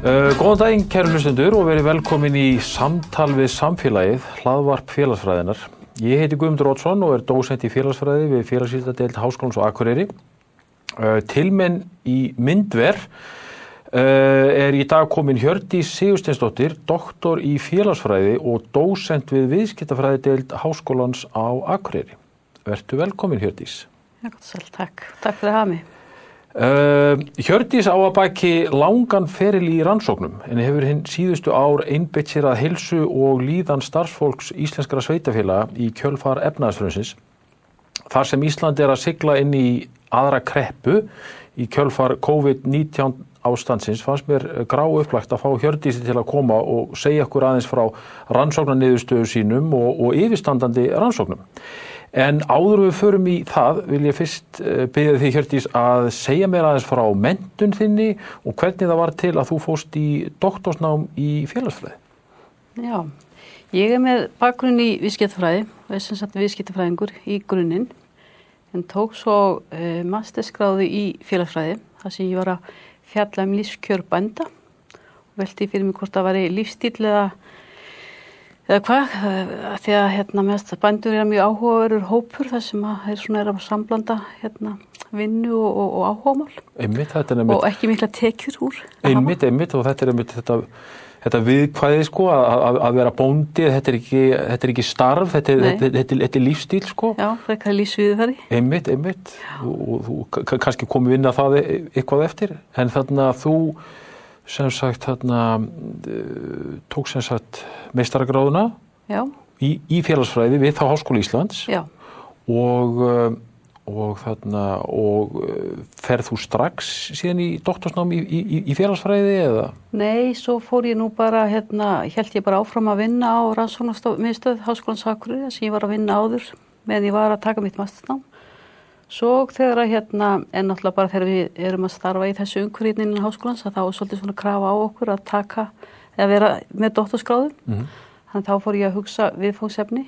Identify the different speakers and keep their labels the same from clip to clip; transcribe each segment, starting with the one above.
Speaker 1: Uh, góðan daginn kæru hlustundur og verið velkomin í samtal við samfélagið, hlaðvarp félagsfræðinar. Ég heiti Guðmundur Ótsson og er dósent í félagsfræði við félagsvísardeild Háskólans og Akureyri. Uh, tilmenn í myndver uh, er í dag komin Hjördís Sigursteinsdóttir, doktor í félagsfræði og dósent við viðskiptafræðideild Háskólans á Akureyri. Vertu velkomin
Speaker 2: sæl, takk. Takk fyrir að hafa mig.
Speaker 1: Uh, Hjördís á að baki langan feril í rannsóknum en hefur hinn síðustu ár einbeitt sér að hilsu og líðan starfsfólks íslenskara sveitafélaga í kjölfar efnaðsfrönsins þar sem Ísland er að sigla inn í aðra kreppu í kjölfar COVID-19 ástandsins fannst mér grá upplagt að fá Hjördísi til að koma og segja okkur aðeins frá rannsóknarniðurstöðu sínum og, og yfirstandandi rannsóknum En áður við förum í það vil ég fyrst byggja því Hjördís að segja mér aðeins frá mentun þinni og hvernig það var til að þú fóst í doktorsnám í félagsfræði.
Speaker 2: Já, ég er með bakgrunn í viðskiptafræði og er sem sagt viðskiptafræðingur í grunninn en tók svo uh, masterskráði í félagsfræði þar sem ég var að fjalla um lífskjör bænda og velti fyrir mig hvort það var lífstíl eða eða hvað, því að hérna mest bændur er mjög áhugaverður hópur þar sem að er er að samblanda hérna vinnu og, og, og áhugamál.
Speaker 1: Einmitt, einmitt,
Speaker 2: og ekki mikla tekjur úr.
Speaker 1: Einmitt, einmitt og þetta er einmitt þetta, þetta viðkvæði sko að, að vera bóndi, þetta er ekki, þetta er ekki starf, þetta er, þetta, þetta, er lífstíl sko.
Speaker 2: Já, það er lífsviðfæri.
Speaker 1: Einmitt, einmitt. Og þú kannski komið inn að það eitthvað eftir. En þannig að þú sem sagt þarna tók sem sagt meistaragráðuna í, í félagsfræði við þá Háskóli Íslands
Speaker 2: Já.
Speaker 1: og og þarna og ferð þú strax síðan í doktorsnám í, í, í félagsfræði eða?
Speaker 2: Nei, svo fór ég nú bara hérna, held ég bara áfram að vinna á rannsóknarmiðstöð Háskólans Akureyri sem ég var að vinna áður meðan ég var að taka mitt mastersnám Svo þegar að hérna, en náttúrulega bara þegar við erum að starfa í þessu umhverjinn innan háskólans að þá er svolítið svona krafa á okkur að taka, eða vera með dóttarskráðum. Mm -hmm. Þannig þá fór ég að hugsa viðfóngsefni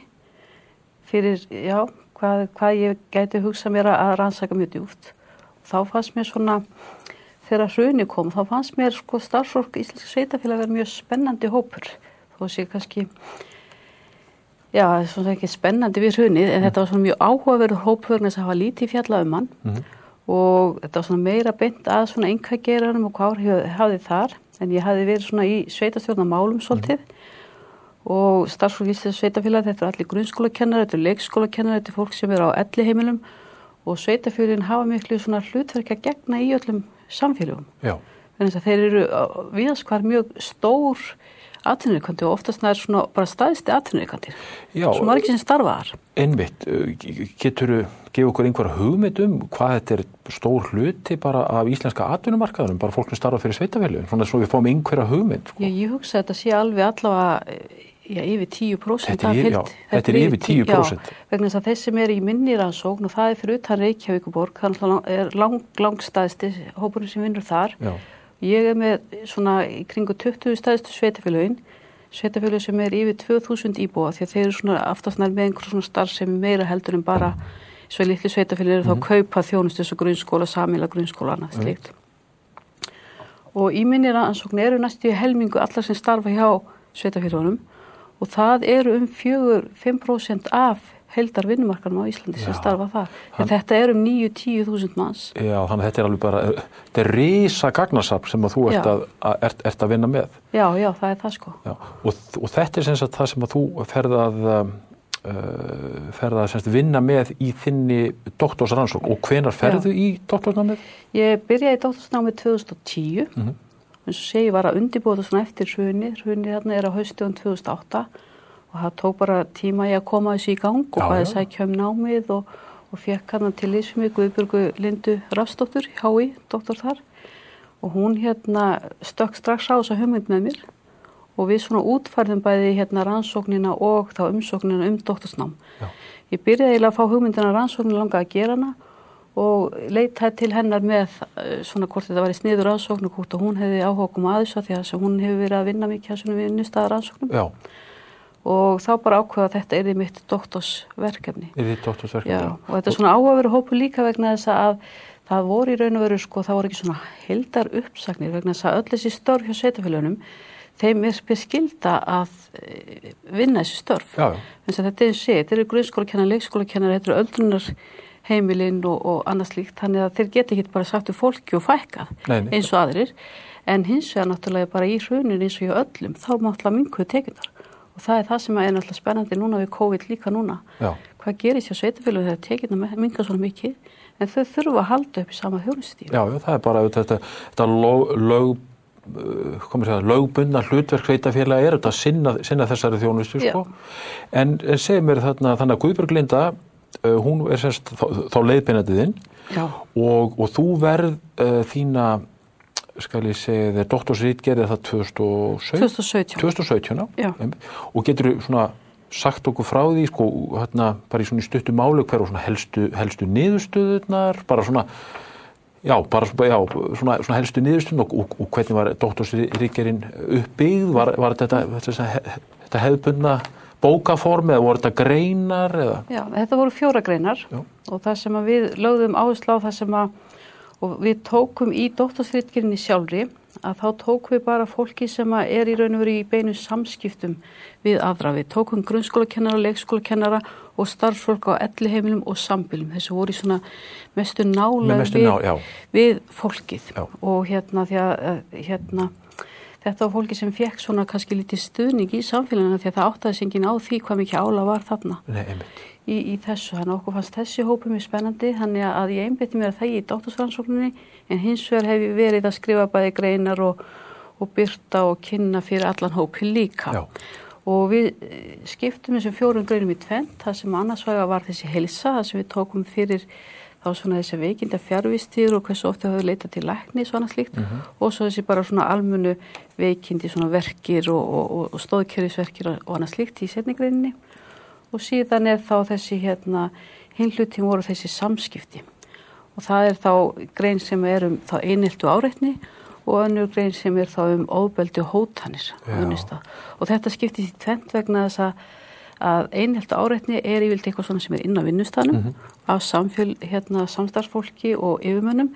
Speaker 2: fyrir, já, hvað, hvað ég gæti hugsa mér að rannsaka mjög djúft. Þá fannst mér svona, þegar hruni kom, þá fannst mér sko starfsfólk Íslenski sveitafélag verið mjög spennandi hópur. Þó sé kannski... Já, það er svona ekki spennandi við hrunið en mm. þetta var svona mjög áhugaverður hópvörn þess að hafa lítið fjallað um hann mm. og þetta var svona meira beint að svona einkageranum og hvað hafði þar en ég hafði verið svona í sveitastjórnamálum svolítið mm. og starfsfólk í sveitafélag þetta er allir grunnskólakennar, þetta er leikskólakennar, þetta er fólk sem er á elli heimilum og sveitafélagin hafa miklu svona hlutverk að gegna í öllum samfélagum. Þannig að þeir eru viðaskvar mjög stór atvinnureikandir og oftast það er svona bara staðisti atvinnureikandir sem var ekki sem starfaðar.
Speaker 1: Einmitt, getur þú gefa okkur einhverja hugmynd um hvað þetta er stór hluti bara af íslenska atvinnumarkaðunum, bara fólk sem starfa fyrir sveitafélagum, svona svo við fáum einhverja hugmynd.
Speaker 2: Sko. Ég, ég hugsa að þetta sé alveg allavega já, yfir 10%
Speaker 1: þetta er, já, þetta, er yfir 10%.
Speaker 2: Já, vegna þess að þeir sem er í minni rannsókn og það er fyrir utan Reykjavíkuborg, það er lang, langstæðsti hópurinn sem vinnur þar. Já Ég er með svona í kringu 20 stæðstu sveitafélagin, sveitafélag sem er yfir 2000 íbúa því að þeir eru svona aftast nær með einhver svona starf sem meira heldur en bara svo litli sveitafélag eru mm. þá að kaupa þjónustu þessu grunnskóla, samíla grunnskóla annað slíkt. Og í minni rannsókn eru næstu helmingu allar sem starfa hjá sveitafélagunum og það eru um 4-5% af heldar vinnumarkanum á Íslandi sem já, starfa þar. Hann, þetta er um 9-10 þúsund manns.
Speaker 1: Já, þannig að þetta er alveg bara, þetta er risa gagnasap sem að þú ert að, að, ert, ert að vinna með.
Speaker 2: Já, já, það er það sko.
Speaker 1: Já, og, og þetta er sem sagt það sem að þú ferðað, uh, ferðað sem sagt vinna með í þinni doktorsrannsók og hvenar ferðu já. í doktorsnámið?
Speaker 2: Ég byrjaði í doktorsnámið 2010, mm -hmm. eins og segi var að undibóta svona eftir hrunni, hrunni hérna er á haustjóðun 2008 og það tók bara tíma ég að koma þessu í gang og bæði sækja um námið og, og fekk hann til Ísmi Guðbjörgu Lindu Rafsdóttur Hái, doktor þar. Og hún hérna stökk strax á þessa hugmynd með mér. Og við svona útfærðum bæði hérna rannsóknina og þá umsóknina um doktorsnám.
Speaker 1: Já.
Speaker 2: Ég byrjaði eiginlega að fá hugmyndina rannsóknina langa að gera hana og leitaði til hennar með eh, svona hvort þetta var í sniður rannsókn og hvort hún hefði áhuga um aðeins að því að hún hefur verið að vinna mikið að svona vinnustaða rannsóknum
Speaker 1: Já,
Speaker 2: og þá bara ákveða að þetta er því mitt doktorsverkefni.
Speaker 1: er þið doktorsverkefni?
Speaker 2: Já, og þetta er svona áhugaveru hópu líka vegna þess að það voru í raun og veru sko, það voru ekki svona heldar uppsagnir vegna þess að öll þessi störf hjá sveitafélögunum þeim er spyr skilda að eh, vinna þessi störf.
Speaker 1: Já,
Speaker 2: að þetta er sé, þetta eru grunnskólakennar, leikskólakennar, þetta eru öldrunar heimilinn og, og annað slíkt, þannig að þeir geta ekki bara sagt um fólki og fækkað eins og aðrir, en hins vegar náttúrulega bara í hrunin eins og hjá öllum, þá máttúrulega minkuðu tekjundar og það er það sem er náttúrulega spennandi núna við COVID líka núna.
Speaker 1: Já.
Speaker 2: Hvað gerist hjá sveitafélagum þegar tekjundar minka svona mikið, en þau þurfa að halda upp í sama þjónustíð.
Speaker 1: Já, það er bara þetta, þetta lög, lög, komið segja, lögbundna hlutverk sveitafélaga er þetta að sinna, sinna þessari þjónustu, sko. En, en segir mér þarna, þannig að Guðbjörg Linda, uh, hún er sérst þá, þá leiðbeinatiðinn
Speaker 2: Já,
Speaker 1: og, og þú verð uh, þína, skal ég segja þér, doktorsrítgerði það 2017?
Speaker 2: 2017.
Speaker 1: 2017,
Speaker 2: Já.
Speaker 1: Og getur svona sagt okkur frá því, sko, hérna, bara í svona í stuttu máli, hver og svona helstu, helstu niðurstöðunar, bara svona, já, bara já, svona, svona helstu niðurstöðun og, og, og hvernig var doktorsríkjerinn uppbyggð, var, var þetta, þetta, þetta hefðbundna bókaform eða voru þetta greinar eða?
Speaker 2: Já, þetta voru fjóra greinar
Speaker 1: Já.
Speaker 2: og það sem að við lögðum áherslu á það sem að og við tókum í doktorsritgerinni sjálfri að þá tókum við bara fólki sem er í raun og veru í beinu samskiptum við aðra. Við tókum grunnskólakennara, leikskólakennara og starffólk á elli heimilum og sambilum. Þessu voru í svona mestu nála við,
Speaker 1: ná-
Speaker 2: við fólkið
Speaker 1: Já.
Speaker 2: og hérna því að eh, hérna Þetta var fólki sem fekk svona kannski lítið stuðning í samfélagina því að það áttaði sig enginn á því hvað mikið ála var þarna
Speaker 1: Nei, einmitt.
Speaker 2: Í, í þessu. Þannig að okkur fannst þessi hópu mjög spennandi. Þannig að ég einbytti mér að það í dóttorsrannsókninni en hins vegar hef ég verið að skrifa bæði greinar og, og byrta og kynna fyrir allan hópi líka.
Speaker 1: Já.
Speaker 2: Og við eh, skiptum þessum fjórum greinum í tvent. Það sem annars væga var þessi helsa, það sem við tókum fyrir þá svona þessi veikinda fjárvistir og hversu ofta höfðu leitað til lækni svona slíkt og svo þessi bara svona almunu veikindi svona verkir og, og, og, stóðkerfisverkir og annað slíkt í setningreininni og síðan er þá þessi hérna hinlutin voru þessi samskipti. Og það er þá grein sem er um þá einheltu áreitni og önnur grein sem er þá um óbeldi hótanir og þetta skiptist í tvent vegna þess að að einheltu áreitni er yfirleitt eitthvað svona sem er inn á vinnustanum af samfél, hérna, samstarfsfólki og yfirmönnum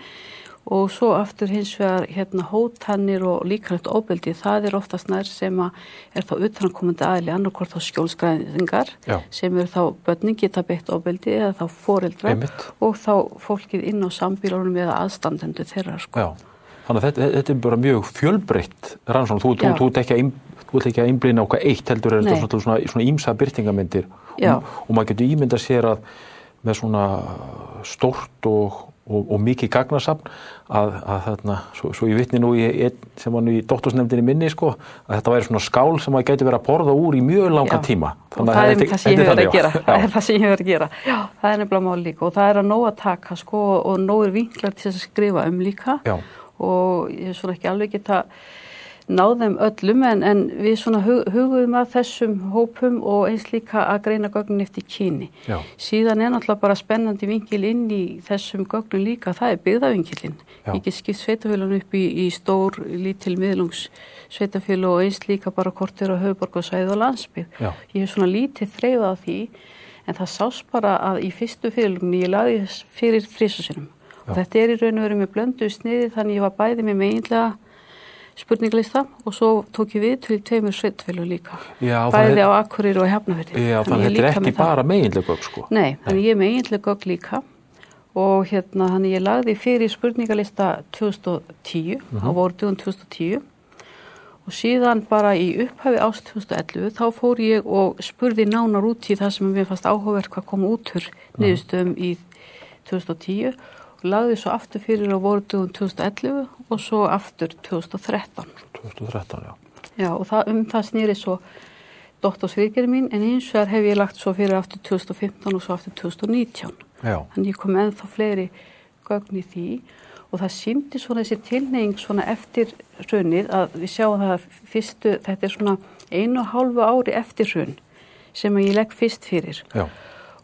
Speaker 2: og svo aftur hins vegar hérna, hótanir og líkanlegt óbeldi það er oftast nær sem að er þá utankomandi aðli annarkvort þá skjólskræðingar
Speaker 1: Já.
Speaker 2: sem eru þá börnin geta beitt óbeldi eða þá foreldrar
Speaker 1: Einmitt.
Speaker 2: og þá fólkið inn á sambílunum eða aðstandendu þeirra sko.
Speaker 1: Já, þannig að þetta, þetta er bara mjög fjölbreytt rannsókn, þú, þú, þú þú ert ekki að einblýna okkar eitt heldur er þetta svona, svona, svona ímsa byrtingamyndir
Speaker 2: Já.
Speaker 1: og, og maður getur ímynda sér að með svona stórt og, og, og mikið gagnasafn að, að þarna, svo, svo ég vitni nú í sem var nú í doktorsnefndinni minni sko, að þetta væri svona skál sem maður getur verið að borða úr í mjög langan
Speaker 2: Já.
Speaker 1: tíma.
Speaker 2: Það er
Speaker 1: þetta-
Speaker 2: það sem ég
Speaker 1: þetta
Speaker 2: hefur verið
Speaker 1: þannig,
Speaker 2: að það er það sem ég hefur að gera. Já, það er nefnilega mál líka og það er að nóg að taka sko og nóg er vinklar til þess að skrifa um líka.
Speaker 1: Já.
Speaker 2: og ég er svona ekki alveg geta náð þeim öllum en, en við svona hug, hugum að þessum hópum og eins líka að greina gögnin eftir kyni.
Speaker 1: Já.
Speaker 2: Síðan er náttúrulega bara spennandi vinkil inn í þessum gögnum líka, það er. Ég get skipt sveitafélagin upp í, í stór, lítil miðlungs sveitafélag og eins líka bara hvort er á höfuborgarsæði og landsbyggð.
Speaker 1: Já.
Speaker 2: Ég hef svona lítið þreifað á því en það sást bara að í fyrstu félagunni ég þess fyrir þrísasinum. Og þetta er í raun og veru með blöndu sniði þannig ég var bæði með meginlega spurninglista og svo tók ég við til tveimur sveitfélagum líka.
Speaker 1: Já,
Speaker 2: bæði á Akureyri og Hefnaverði.
Speaker 1: Já, þannig að þetta er ekki bara meginlega gögn sko.
Speaker 2: Nei, þannig ég er með eiginlega gögn líka. Og hérna þannig ég lagði fyrir spurningalista 2010 á vordugun 2010 og síðan bara í upphafi ást 2011 þá fór ég og spurði nánar út í það sem mér fannst áhugavert hvað kom út úr niðurstöðum í 2010 og lagði svo aftur fyrir á vordugun 2011 og svo aftur 2013.
Speaker 1: 2013, já.
Speaker 2: Já og það, um það snýri svo doktorsvirkjari mín en hins vegar hef ég lagt svo fyrir aftur 2015 og svo aftur 2019.
Speaker 1: Já,
Speaker 2: Þannig ég kom ennþá fleiri gögn í því og og það síndi svona þessi tilneying svona eftir hrunið að við sjáum það að fyrstu, þetta er svona einu og hálfu ári eftir hrun sem ég legg fyrst fyrir
Speaker 1: Já.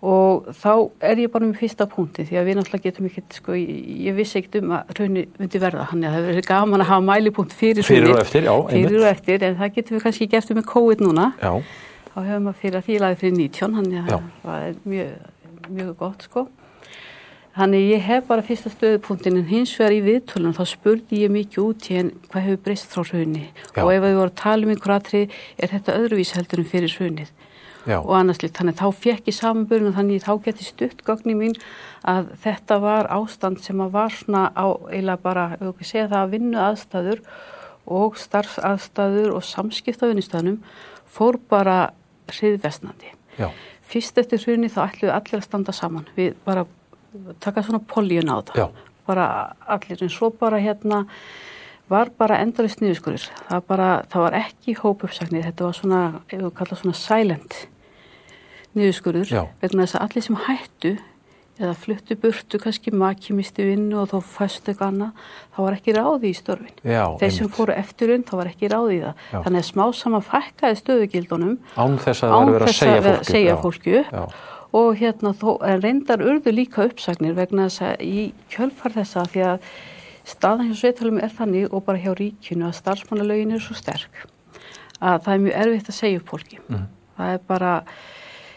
Speaker 2: Og þá er ég bara með fyrsta punkti því að við náttúrulega getum ekkert sko, ég, ég vissi ekkert um að hruni myndi verða. Hann er það verið gaman að hafa mælipunkt fyrir
Speaker 1: Fyrir og eftir, já,
Speaker 2: fyrir og eftir, en það getum við kannski gert um með COVID núna.
Speaker 1: Já,
Speaker 2: þá hefur maður fyrir að því laði fyrir 19 hann er mjög, mjög gott sko. Þannig ég hef bara fyrsta stöðupunktin en hins vegar í viðtölunum þá spurði ég mikið út í en hvað hefur breyst frá hrunni
Speaker 1: Já.
Speaker 2: og ef við vorum að tala um einhver aðri er þetta öðruvís
Speaker 1: já,
Speaker 2: og annars líkt. Þannig þá fekk ég samanbörn og þannig þá geti stutt gögnin mín að þetta var ástand sem að var svona á eiginlega bara, við segja það að vinnu aðstæður og starfsaðstæður og samskipt á vinnustöðunum fór bara hriðvestnandi.
Speaker 1: já,
Speaker 2: Fyrst eftir hrunni þá ætlum við allir að standa saman. Við bara taka svona poljun á þetta.
Speaker 1: Já.
Speaker 2: Bara allir en svo bara hérna var bara endurist niðurskurður. Það, það var ekki hópuppsagnir, þetta var svona, ef við kalla svona silent niðurskurður.
Speaker 1: Já.
Speaker 2: Vegna þess að allir sem hættu eða fluttu burtu kannski maki misti vinnu og þá fæstu eitthvað annað, þá var ekki ráði í störfin.
Speaker 1: já,
Speaker 2: Þeir sem fóru eftirun, þá var ekki ráði í það.
Speaker 1: Já.
Speaker 2: Þannig að smá saman fækkaði stöðugildunum
Speaker 1: Án þess að er verið að segja fólki.
Speaker 2: segja fólki upp
Speaker 1: Já,
Speaker 2: og hérna þó, reyndar urðu líka uppsagnir vegna þess að í kjölfar þessa því að staðan hjá sveitalum er þannig og bara hjá ríkinu að starfsmannalögin er svo sterk að það er mjög erfitt að segja upp fólki.
Speaker 1: Mhm.
Speaker 2: Það er bara,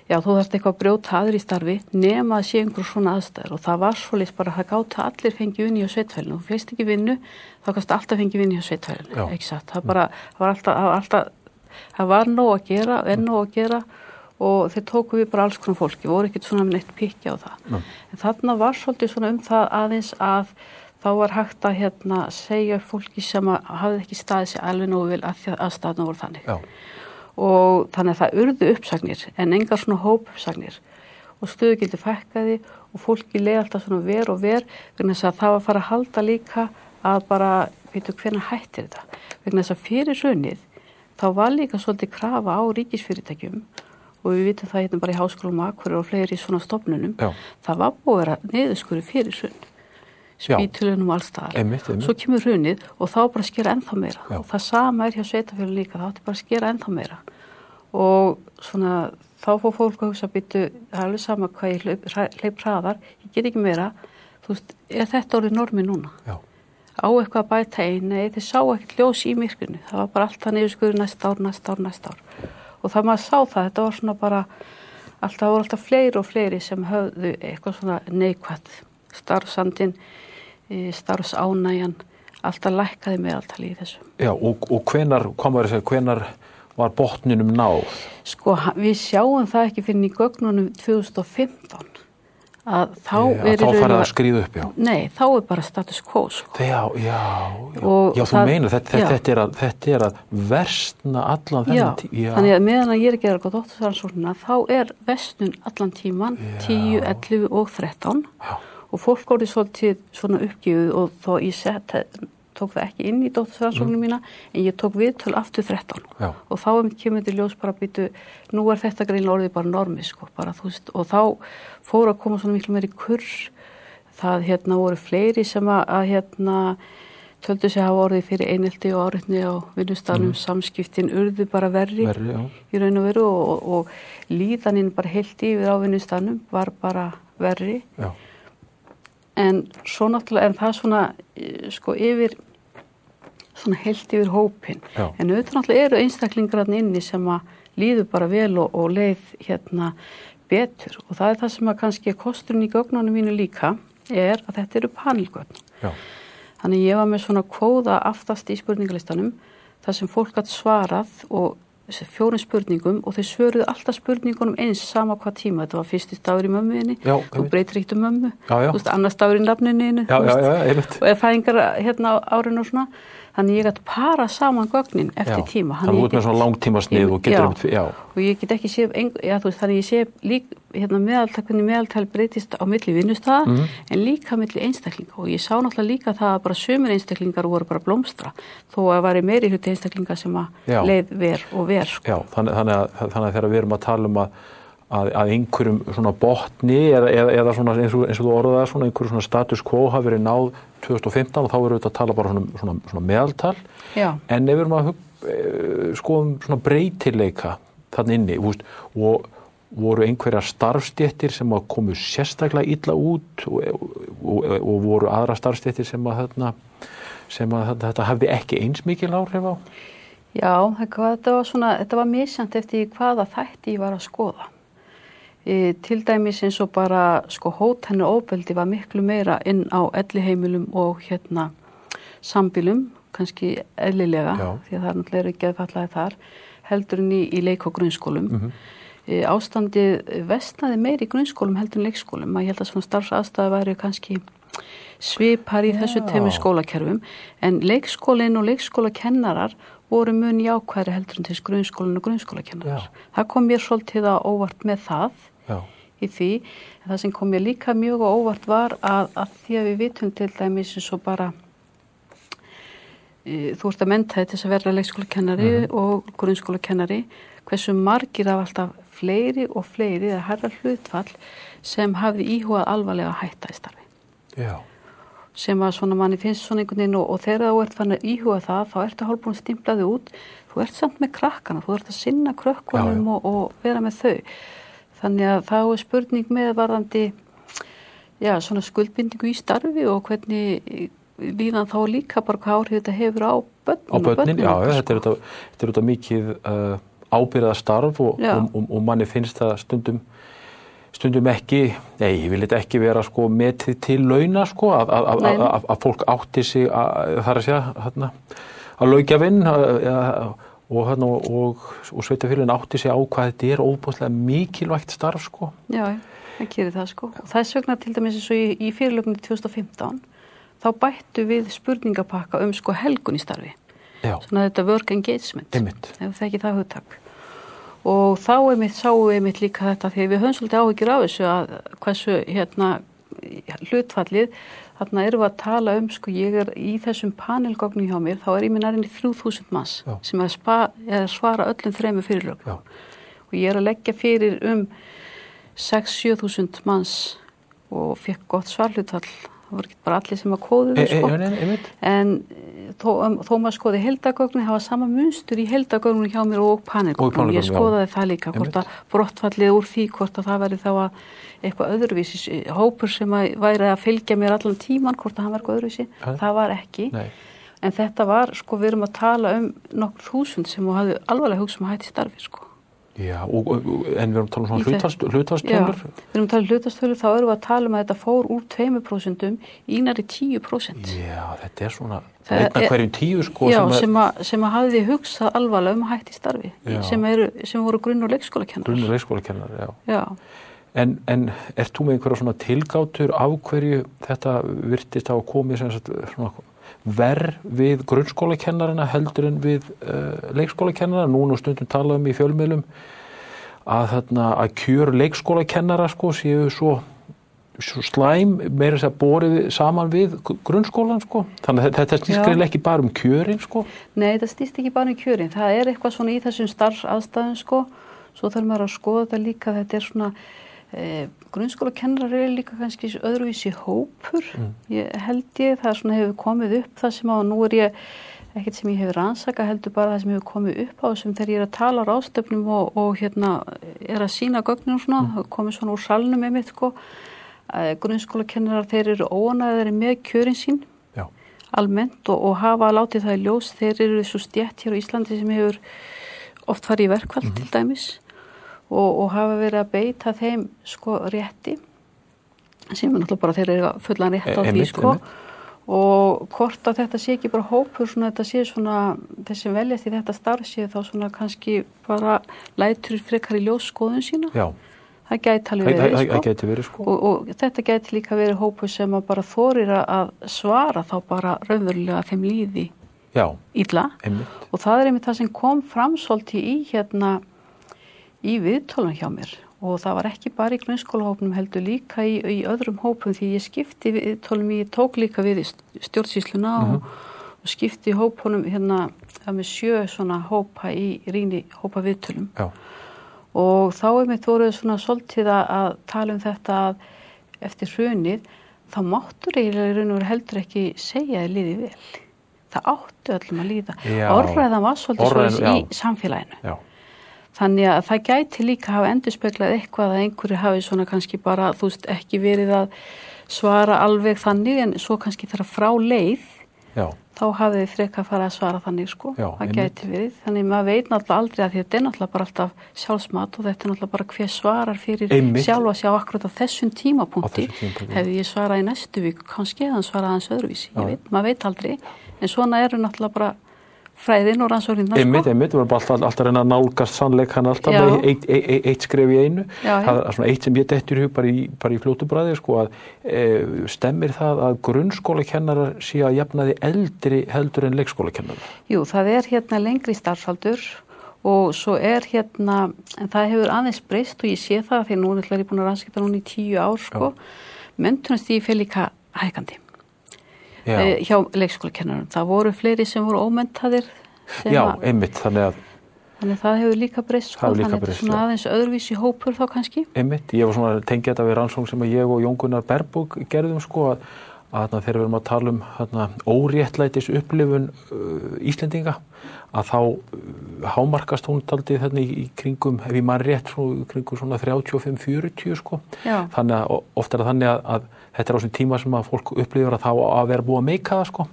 Speaker 2: já þú þarfst eitthvað að brjóta aður í starfi nema að sé einhver svona aðstæður og það var svolítið bara að það gáta allir fengi unni á sveitfælinu. Þú feist ekki vinnu, þá kannst alltaf fengi vinni á sveitfælinu, ekki satt. Það, bara, það var alltaf, alltaf, það var nóg að gera, enn nóg að gera og þeir tóku við bara alls konar fólki, voru ekkert svona með neitt pikki á það.
Speaker 1: Nú.
Speaker 2: En þarna var svolítið svona um það aðeins að þá var hægt að hérna, segja fólki sem hafði ekki staðið sér alveg nógu vel að að aðstæðna voru þannig.
Speaker 1: já,
Speaker 2: Og þannig að það urðu uppsagnir en engar svona hóp uppsagnir og stöðugildi fækkaði og fólki leiði alltaf svona ver og ver vegna þess að það var að fara að halda líka að bara, veitu hvernig hættir þetta? Vegna þess að fyrir sunnið þá var líka svolítið krafa á ríkisfyrirtækjum og við vitum það hérna bara í háskólum akkur og fleiri svona stofnunum.
Speaker 1: Já,
Speaker 2: það var búið að vera niðurskuri fyrir sunn. Spítulunum og
Speaker 1: einmitt, einmitt.
Speaker 2: svo kemur hrunið og þá bara skera ennþá meira.
Speaker 1: Já.
Speaker 2: og það sama er hjá sveitafjölu líka þá átti bara skera ennþá meira. Og svona þá fór fólk að hugsa býtu, það er alveg sama hvað ég hra- hleyp hraðar, ég get ekki meira. Þú veist, er þetta orðið normi núna?
Speaker 1: Já,
Speaker 2: á eitthvað að bæta einn nei, þeir sá ekkert ljós í myrkunni það var bara alltaf niðurskurður næsta ár, næsta ár, næsta ár. Og það maður sá það, þetta var svona bara alltaf voru alltaf fleiri og fleiri sem höfðu eitthvað svona neikvætt starfsandin starfsánægjan alltaf lækkaði meðaltali í þessu
Speaker 1: já og, og hvenar, hvað maður að segja, hvenar var botninum náð?
Speaker 2: sko, við sjáum það ekki fyrir í gögnunum 2015 að þá
Speaker 1: Já,
Speaker 2: er
Speaker 1: þá farið að skrýða upp, já.
Speaker 2: nei, þá er bara status quo sko.
Speaker 1: Já, já, já, já þú meinar, þetta, þetta, er að, þetta er að versna allan þennan tí- já,
Speaker 2: þannig að meðan að ég er að gera gott óttarsrannsóknina þá er vestun allan tíman
Speaker 1: Já.
Speaker 2: 10, 11 og 13
Speaker 1: Já.
Speaker 2: Og fólk orðið svolítið svona uppgjöfuð og þó ég set, tók það ekki inn í dóttarsrannsókninu mína en ég tók viðtöl aftur 13
Speaker 1: Mm. Já.
Speaker 2: og þá kemur til ljós bara býtu nú er þetta greinlega orðið bara normi sko, bara, veist, og þá fór að koma svona miklu meiri kurr það hérna voru fleiri sem að, að hérna töldu sig hafa orðið fyrir einelti og áriðni á vinnustanum, samskiptin urðu bara verri
Speaker 1: Mm. verri,
Speaker 2: í raun og veru og, og, líðaninn bara heilt yfir á vinnustanum var bara verri
Speaker 1: já,
Speaker 2: en svo náttúrulega, en það svona eh, sko yfir svona heilt yfir hópin
Speaker 1: Já.
Speaker 2: en auðvitað náttúrulega eru einstaklingar hann inni sem að líður bara vel og, og leið hérna betur. Og það er það sem að kannski kosturinn í gögnunum mínu líka er að þetta eru panelgögn.
Speaker 1: Já,
Speaker 2: Þannig ég var með svona kóða aftast í spurningalistanum þar sem fólk hatt svarað og fjórum spurningum og þeir svöruðu alltaf spurningunum eins sama hvað tíma. Þetta var fyrsti stafur í mömmuðinni, þú breytir eitt um mömmu,
Speaker 1: Já, já.
Speaker 2: veist, annar stafur í
Speaker 1: einmitt.
Speaker 2: og ef fæðingar hérna árinu og svona. Þannig ég gæti para saman gögnin eftir
Speaker 1: Já,
Speaker 2: tíma.
Speaker 1: Þannig þú ert með svona langtíma snið og getur um, já,
Speaker 2: Og ég get ekki séð, þannig ég sé lík, hérna meðaltal, hvernig meðaltal breytist á milli vinnustada
Speaker 1: Mhm.
Speaker 2: en líka milli einstaklinga og ég sá náttúrulega líka það að bara sömur einstaklingar voru bara blómstra þó að væri meiri hluti einstaklinga sem að
Speaker 1: Já.
Speaker 2: leið ver og ver sko.
Speaker 1: já þannig, þannig, að, þannig að þegar við erum að tala um að, að, að einhverjum svona botni eða, eða, eða svona eins og, eins og þú orðaði svona einhverjum svona status quo hafi verið náð 2015 og þá verður við að tala bara svona, svona, svona meðaltal
Speaker 2: Já.
Speaker 1: en ef við erum að eh, skoðum svona breytileika þannig inni og voru einhverjar starfstjettir sem komu sérstaklega illa út og, og, og voru aðra starfstjettir sem að, þarna, sem að þetta, þetta hafði ekki eins mikil áhrif á
Speaker 2: Já, þetta var svona, þetta var misjant eftir hvaða þætti ég var að skoða. E, til dæmis eins og bara sko hótennu óbeldi var miklu meira inn á elliheimilum og hérna sambilum, kannski eðlilega,
Speaker 1: Já.
Speaker 2: því að það er náttúrulega ekki að fallaði þar, heldur en í, í leik- og grunnskólum.
Speaker 1: Mhm.
Speaker 2: e, ástandið vestnaði meiri í grunnskólum heldur en leikskólum. Ég held að svona starfsaðstæði væri kannski svipar í þessu
Speaker 1: Já.
Speaker 2: tveimur skólakerfum en leikskólinn og leikskólakennarar voru mun jákværi heldur en til grunnskólinn og grunnskólakennarar.
Speaker 1: Já.
Speaker 2: Það kom mér svolítið á óvart með það
Speaker 1: Já,
Speaker 2: í því. Það sem kom mér líka mjög á óvart var að, að því að við vitum til dæmis eins og bara e, þú ert að menta þetta þess að vera leikskólakennari og grunnskólakennari hversu margir af alltaf fleiri og fleiri eða herra hlutfall sem hafði íhugað alvarlega að hætta í starfi.
Speaker 1: Já,
Speaker 2: sem að svona manni finnst svona einhvern veginn og, og þegar þú ert fann að íhuga það þá ertu hálfbúin stimplaði út. Þú ert samt með krakkana, þú ert að sinna krökkunum og, og vera með þau. Þannig að þá er spurning með varðandi já, svona skuldbindingu í starfi og hvernig líðan þá líka bara hvað áhrif þetta hefur á börnin
Speaker 1: á börnin, já, þetta er
Speaker 2: sko.
Speaker 1: þetta, er þetta mikið uh, ábyrða starf og, og, og, og manni finnst það stundum stundum ekki, nei, ég vil þetta ekki vera sko metið til launa sko að, að, að, að, fólk átti sig er að segja, að laugjafinn og, og, og sveitafélagin átti sig á hvað þetta er óbúslega mikilvægt starf sko
Speaker 2: Já, það gerir það sko. Og þess vegna til dæmis eins og í, í fyrirlögnu 2015 þá bættu við spurningapakka um sko helgun í starfi.
Speaker 1: Já,
Speaker 2: Svona þetta work engagement.
Speaker 1: einmitt
Speaker 2: Ef það ekki það hugtak. Og þá einmitt sáum við einmitt líka þetta því að við höfum svolítið áhyggjur af þessu að hversu hérna hlutfallið þarna erum við að tala um sko ég er í þessum panelgognu hjá mér þá er ég minna í 3000 manns
Speaker 1: Já.
Speaker 2: sem er, spa, er að svara öllum þremur fyrirlögum
Speaker 1: Já,
Speaker 2: og ég er að leggja fyrir um 6-7 þúsund manns og fekk gott svarhlutfall það voru ekki bara allir sem að kóðu
Speaker 1: e,
Speaker 2: þau
Speaker 1: e,
Speaker 2: sko.
Speaker 1: e,
Speaker 2: en eh, þó, um, maður skoði heldagögnin hafa sama munstur í heldagögnin hjá mér og
Speaker 1: panelgögnum,
Speaker 2: ég
Speaker 1: já.
Speaker 2: skoðaði það líka hvort að brottfallið úr því hvort að það væri þá að eitthvað öðruvísi hópur sem að væri að fylgja mér allan tíman hvort að hann var eitthvað öðruvísi.
Speaker 1: Nei.
Speaker 2: það var ekki.
Speaker 1: Nei,
Speaker 2: en þetta var sko við erum að tala um nokkur þúsund sem hafði alvarlega hugsa um að hætti starfi sko
Speaker 1: já, og, en við erum að tala um hlutast,
Speaker 2: Já,
Speaker 1: hlutastölur
Speaker 2: við erum að tala um hlutastölu þá erum við að tala um að þetta fór úr 2% í næri 10%.
Speaker 1: Já, þetta er svona
Speaker 2: Það
Speaker 1: einn af
Speaker 2: er-
Speaker 1: hverjum tíu sko
Speaker 2: Já,
Speaker 1: sem
Speaker 2: sem, að, sem að hafði hugsað alvarlega um að hætti starfi
Speaker 1: Já.
Speaker 2: sem, eru, sem voru grunn- og leikskólakennar.
Speaker 1: grunn- og leikskólakennar, já.
Speaker 2: Já,
Speaker 1: En, en ert þú með einhverja svona tilgátur af hverju þetta virtist á að komið sem svona verð við grunnskólakennarina heldur en við uh, leikskólakennara? Núna stundum talað um í fjölmiðlum að, þarna, að kjör leikskólakennara sko séu svo, svo slæm meira þess að borið saman við grunnskólan sko. Þannig að þetta snýst
Speaker 2: Já.
Speaker 1: greinilega ekki bara um kjörin sko.
Speaker 2: nei það stýst ekki bara í kjörin. Það er eitthvað svona í þessum starfsaðstæðum sko. Svo þarf maður að skoða þetta líka. Þetta er svona, eh, grunnskólakennarar eru líka kannski öðruvísi hópur. Ég held ég, það svona hefur komið upp það sem á, nú er ég ekkert sem ég hefur rannsaka heldur bara það sem hefur komið upp á þessum þegar ég er að tala á rástöfnum og, og hérna er að sína gögnum svona, mm. komið svona úr salnum með mitt sko, grunnskólakennarar þeir eru óanæðari með kjörin sín.
Speaker 1: Já,
Speaker 2: almennt og, og hafa látið það í ljós. Þeir eru svo stjætt hér á Íslandi sem hefur oft farið í verkvall til dæmis og, og hafa verið að beita þeim sko rétti sem er náttúrulega bara þeir eru fullan rétt á
Speaker 1: E-
Speaker 2: því sko
Speaker 1: einmitt.
Speaker 2: og hvort að þetta sé ekki bara hópur svona þetta sé svona þessi veljast í þetta starf sé þá svona kannski bara lætur frekar í ljós skoðun sína
Speaker 1: já,
Speaker 2: það gæti
Speaker 1: það,
Speaker 2: alveg
Speaker 1: það,
Speaker 2: verið
Speaker 1: það
Speaker 2: sko
Speaker 1: geti verið sko.
Speaker 2: og, og þetta gæti líka verið hópur sem að bara þorir að svara þá bara raunverulega þeim líði
Speaker 1: Já,
Speaker 2: illa
Speaker 1: einmitt.
Speaker 2: og það er einmitt það sem kom fram svolítið í hérna í viðtólun hjá mér. Og það var ekki bara í grunnskólahópnum heldur líka í, í öðrum hópum því ég skipti viðtólum, ég tók líka við stjórnsýsluna og, og skipti hópunum hérna það með sjö svona hópa í rýni hópa viðtölum.
Speaker 1: Já,
Speaker 2: og þá er mitt voruð svona svolítið að, að tala um þetta að eftir hrunið þá máttur eiginlega í raun og veru heldur ekki segja að liði vel. Það áttu öllum að líða. Orðræðan var svolítið svolítið í samfélaginu.
Speaker 1: Já,
Speaker 2: Þannig að það gæti líka hafa endurspeglað eitthvað að einhverju hafi svona kannski bara, þú veist, ekki verið að svara alveg þannig en svo kannski þegar frá leið
Speaker 1: já,
Speaker 2: þá hafið þið frekar að fara að svara þannig sko,
Speaker 1: Já,
Speaker 2: það gæti verið. Þannig maður veit náttúrulega aldrei að að þetta er náttúrulega bara alltaf sjálfsmat og þetta er náttúrulega bara hver svarar fyrir
Speaker 1: Einmitt.
Speaker 2: sjálfa sjá akkurat á þessum tímapunkti.
Speaker 1: Tímapunkti.
Speaker 2: hefði ég svarað í næstu viku kannski eða hann svarað hans öðruvísi, ég veit, maður veit aldrei. En svona eru náttúrulega bara fræðin og rannsóknirnar
Speaker 1: einmitt,
Speaker 2: sko.
Speaker 1: einmitt, við bara alltaf, alltaf að reyna að nálgast sannleikan alltaf
Speaker 2: Já.
Speaker 1: með eitt, eitt, eitt, eitt skref í einu.
Speaker 2: Já,
Speaker 1: það er svona eitt sem ég dettur í hug bara í, bara í fljótu bræði sko að e, stemmir það að grunnskólakennarar sé að jafnaði eldri heldur en leikskólakennarar?
Speaker 2: Jú, það er hérna lengri starfsaldur og svo er hérna, en það hefur aðeins breyst og ég sé það því nú er ég búin að rannskeita núna í tíu ár sko, mentunast í fyrir líka hækandi Eh, hjá leikskólakennarum. Það voru fleiri sem voru ómentaðir sem
Speaker 1: já
Speaker 2: að,
Speaker 1: einmitt, þannig að
Speaker 2: þannig að það hefur líka breyst sko, þannig að þetta er svona aðeins öðruvísi hópur þá kannski.
Speaker 1: Einmitt, ég var svona að tengja þetta við rannsókn sem að ég og Jón Gunnar Berbúk gerðum sko að, að þegar við erum að tala um þarna, óréttlætis upplifun uh, Íslendinga að þá uh, hámarkast hún taldi þarna í, í kringum, ef ég maður rétt, svo, í kringum svona 35-40 sko.
Speaker 2: Já.
Speaker 1: Þannig að o- oft er það þannig að, að þetta er á þessum tíma sem að fólk upplifur að á að vera búið að meika það sko.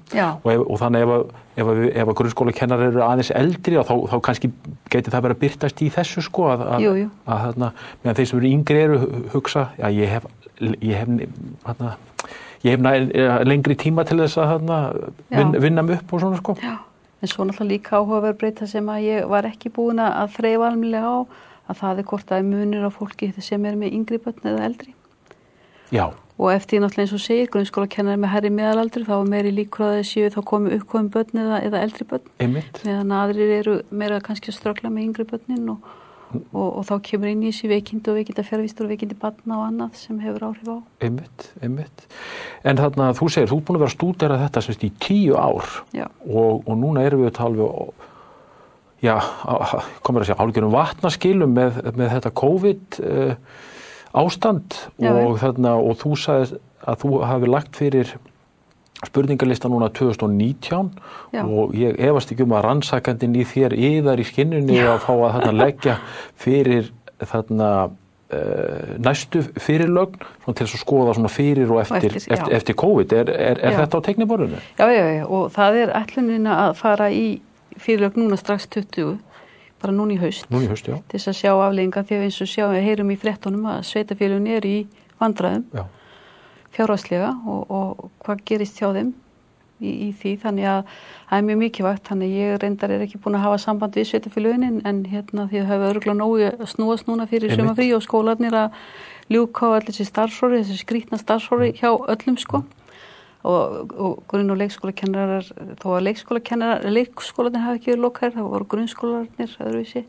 Speaker 1: Og, ef, og þannig ef, að- ef, að ef að grunnskóla kennar eru aðeins eldri þá, þá kannski geti það verið að byrtast í þessu sko að, að,
Speaker 2: Jú, jú.
Speaker 1: að þarna, meðan þeir sem eru yngri eru hu- hugsa, já ég hef ég hef, þarna, ég hef næ, lengri tíma til þess að
Speaker 2: Já.
Speaker 1: vin, vinna mig upp og svona sko
Speaker 2: Já. En svo náttúrulega líka áhugaverð breyta sem að ég var ekki búin að þreyfa almennilega á að það er hvort það er munir á fólki sem er með yngri börn eða eldri.
Speaker 1: já,
Speaker 2: Og eftir náttúrulega eins og segir, grunnskóla kennar með herri meðalaldri, þá er meiri líkur að þessi þá komi uppkomum börn eða, eða eldri börn.
Speaker 1: einmitt
Speaker 2: meðan aðrir eru meira kannski að ströggla með yngri börnin og, og, og þá kemur inn í þessi veikindi og veikindi fjárvistur og veikindi barna og annað sem hefur áhrif á.
Speaker 1: einmitt, einmitt en þarna þú segir, þú er búin að vera stúdera þetta semst í tíu ár og, og núna erum við að tala við já, komur að segja álgjörum vatnaskilum með, með þetta COVID uh, ástand
Speaker 2: Já,
Speaker 1: og, þarna, og þú sagði að þú hafi lagt fyrir spurningalista núna 2019
Speaker 2: Já.
Speaker 1: og ég efast ekki um að rannsakandin í þér yðar í skinnunni að fá að þarna leggja fyrir þarna uh, næstu fyrirlögn til að skoða fyrir og eftir,
Speaker 2: eftir, já.
Speaker 1: eftir, eftir COVID er, er, er
Speaker 2: Já.
Speaker 1: þetta á tekniborðinu?
Speaker 2: já, já, já, og það er ætlunina að fara í fyrirlög núna strax 20, bara núna í haust,
Speaker 1: Nú í haust,
Speaker 2: til þess að sjá aflegginga því að eins og sjá, við heyrum í fréttunum að sveitafélun er í vandræðum
Speaker 1: já.
Speaker 2: fjárhagslega og, og hvað gerist hjá þeim í, í því. Þannig að það er mjög mikilvægt þannig að ég reyndar er ekki búin að hafa samband við sveitafélunin en hérna því að hafa örgulega nógu snúast núna fyrir sumafrí og skólanir að ljúka á allir þessi starfsóri, þessi skrítna starfsóri hjá öllum sko og, og grunn- og leikskólakennarar þó að leikskólakennarar, leikskólanir hafi ekki verið lokaðir, það voru grunnskólanir öðruvísi,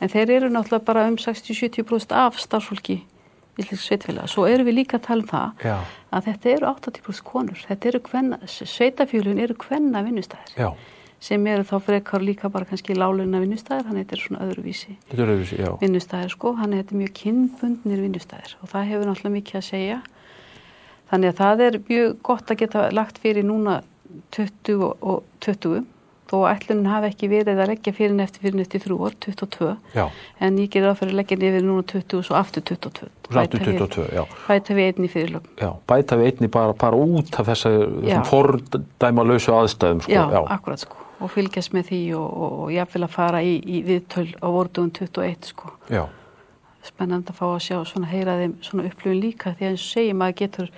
Speaker 2: en þeir eru náttúrulega bara um 60-70% af starfsfólki Íslensk sveitfélag. Svo erum við líka að tala um það
Speaker 1: Já,
Speaker 2: að þetta eru 80% konur, þetta eru kvenna, sveitafjölun eru kvenna vinnustæðir
Speaker 1: já,
Speaker 2: sem eru þá frekar líka bara kannski láluna vinnustæðir, hann er svona öðruvísi vinnustæðir sko, hann þetta mjög kynbundnir vinnustæðir og það hefur náttúrulega mikið að segja þannig að það er mjög gott að geta lagt fyrir núna 20 og- og 20 þó að ætlunin hafi ekki verið að leggja fyrir en eftir fyrir en eftir þrjú ár, 22
Speaker 1: Já,
Speaker 2: en ég á fyrir að leggja niður núna 20 og svo aftur 22
Speaker 1: svo aftur 22, já.
Speaker 2: bæta við einni fyrirlög
Speaker 1: Já, bæta við einni bara, bara út af þessa
Speaker 2: Já.
Speaker 1: fordæma lausu aðstæðum, sko.
Speaker 2: já, akkurat sko. Og fylgjast með því og, og, og jáfnvel að fara í, í viðtöl á vordugun 21 sko.
Speaker 1: Já,
Speaker 2: spennandi að fá að sjá svona heyra þeim svona upplifun líka því að eins og segir maður getur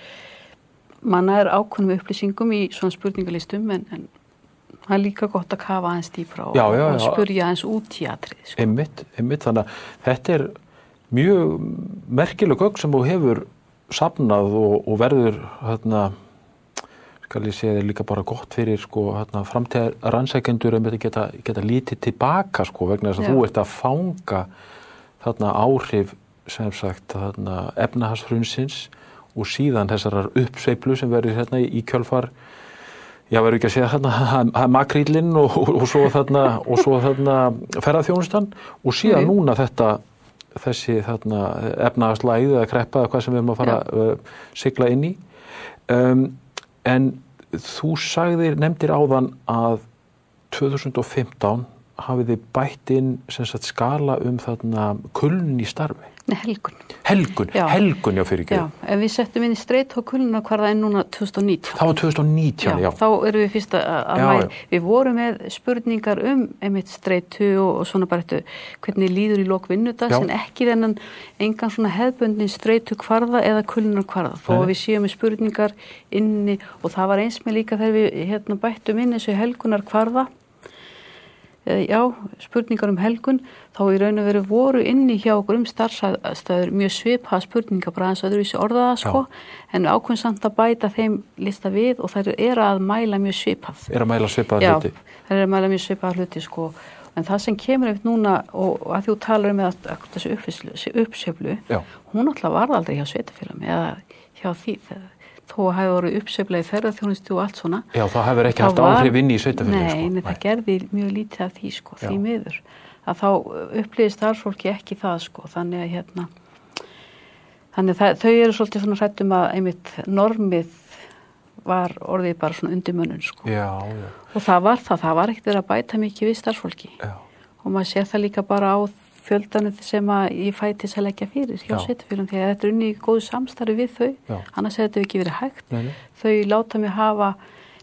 Speaker 2: manna er ákveðnum upplýsingum í svona spurningalistum en, en það er líka gott að kafa aðeins dýpra og,
Speaker 1: Já, já,
Speaker 2: og
Speaker 1: já.
Speaker 2: spurja aðeins út í atrið sko.
Speaker 1: einmitt, einmitt, þannig að þetta er mjög merkileg gögn sem þú hefur safnað og, og verður, hérna, skal ég segja þér líka bara gott fyrir, sko, hérna, framtíðar rannsækjendur um þetta geta, geta lítið tilbaka, sko, vegna þess að þú ert að fanga þarna áhrif, sem sagt, þarna efnahagsfrunsins og síðan þessarar uppsveiflu sem verður hérna í, kjölfar Já, verður ekki að segja þarna makrílinn og, og, og svo þarna, og svo þarna ferðarþjónustan og síðan
Speaker 2: Jú.
Speaker 1: núna þetta, þessi þarna efnaðarslæðu eða kreppa eða hvað sem við erum að fara að uh, sigla inn í. Um, en þú sagðir, nefndir áðan að 2015 hafið þið bætt inn sagt, skala um þarna kuln í starfi
Speaker 2: Nei, helgun.
Speaker 1: Helgun,
Speaker 2: Já.
Speaker 1: helgun já fyrir ekki.
Speaker 2: Já, ef við settum inn í streit og kuluna hvarða en núna 2019.
Speaker 1: Það var 2019, já.
Speaker 2: Þá erum við fyrst að,
Speaker 1: Já, já.
Speaker 2: Við vorum með spurningar um einmitt streitu og, og svona bara eftir hvernig líður í lok vinnudags
Speaker 1: Já.
Speaker 2: en ekki þennan engan svona hefðbundin streitu hvarða eða kulunar hvarða. Þó að við séum með spurningar inni og það var eins með líka þegar við hérna, bættum inn þessu helgunar hvarða já, spurningar um helgun þá í raun og veru voru inni hjá okkur um starfstöður mjög svipa spurningar bara aðeins öðruvísi orðaða sko. En við ákveðum samt að bæta þeim lista við og þær eru að mæla mjög svipað
Speaker 1: Er að mæla svipaða
Speaker 2: Já,
Speaker 1: hluti.
Speaker 2: þær eru að mæla mjög svipað hluti sko. En það sem kemur eftir núna og, og að þú talar um að, að þessu uppseflu,
Speaker 1: Já.
Speaker 2: hún alltaf varð aldrei hjá sveitafélagum eða hjá því þegar þó að hafa voru uppsefla í ferðarþjónustu og allt svona
Speaker 1: Já, það hefur ekki haft áhrif inn í sveitafélagi.
Speaker 2: Nei,
Speaker 1: sko.
Speaker 2: nei, það gerði mjög lítið af því sko, því miður að þá upplýði starfsfólki ekki það sko, þannig að hérna þannig að þau eru svolítið svona hrættum að einmitt normið var orðið bara svona undir munnun sko
Speaker 1: Já, já,
Speaker 2: og það var það, það var ekkert verið að bæta mikið við starfsfólki
Speaker 1: já.
Speaker 2: og maður sér það líka bara á fjöldanum sem að ég fætis að leggja fyrir hjá
Speaker 1: Já.
Speaker 2: sveitafélum því að þetta er unni í góðu samstarfi við þau
Speaker 1: Já.
Speaker 2: annars hefði þetta ekki verið hægt
Speaker 1: Nei, nei.
Speaker 2: þau láta mig hafa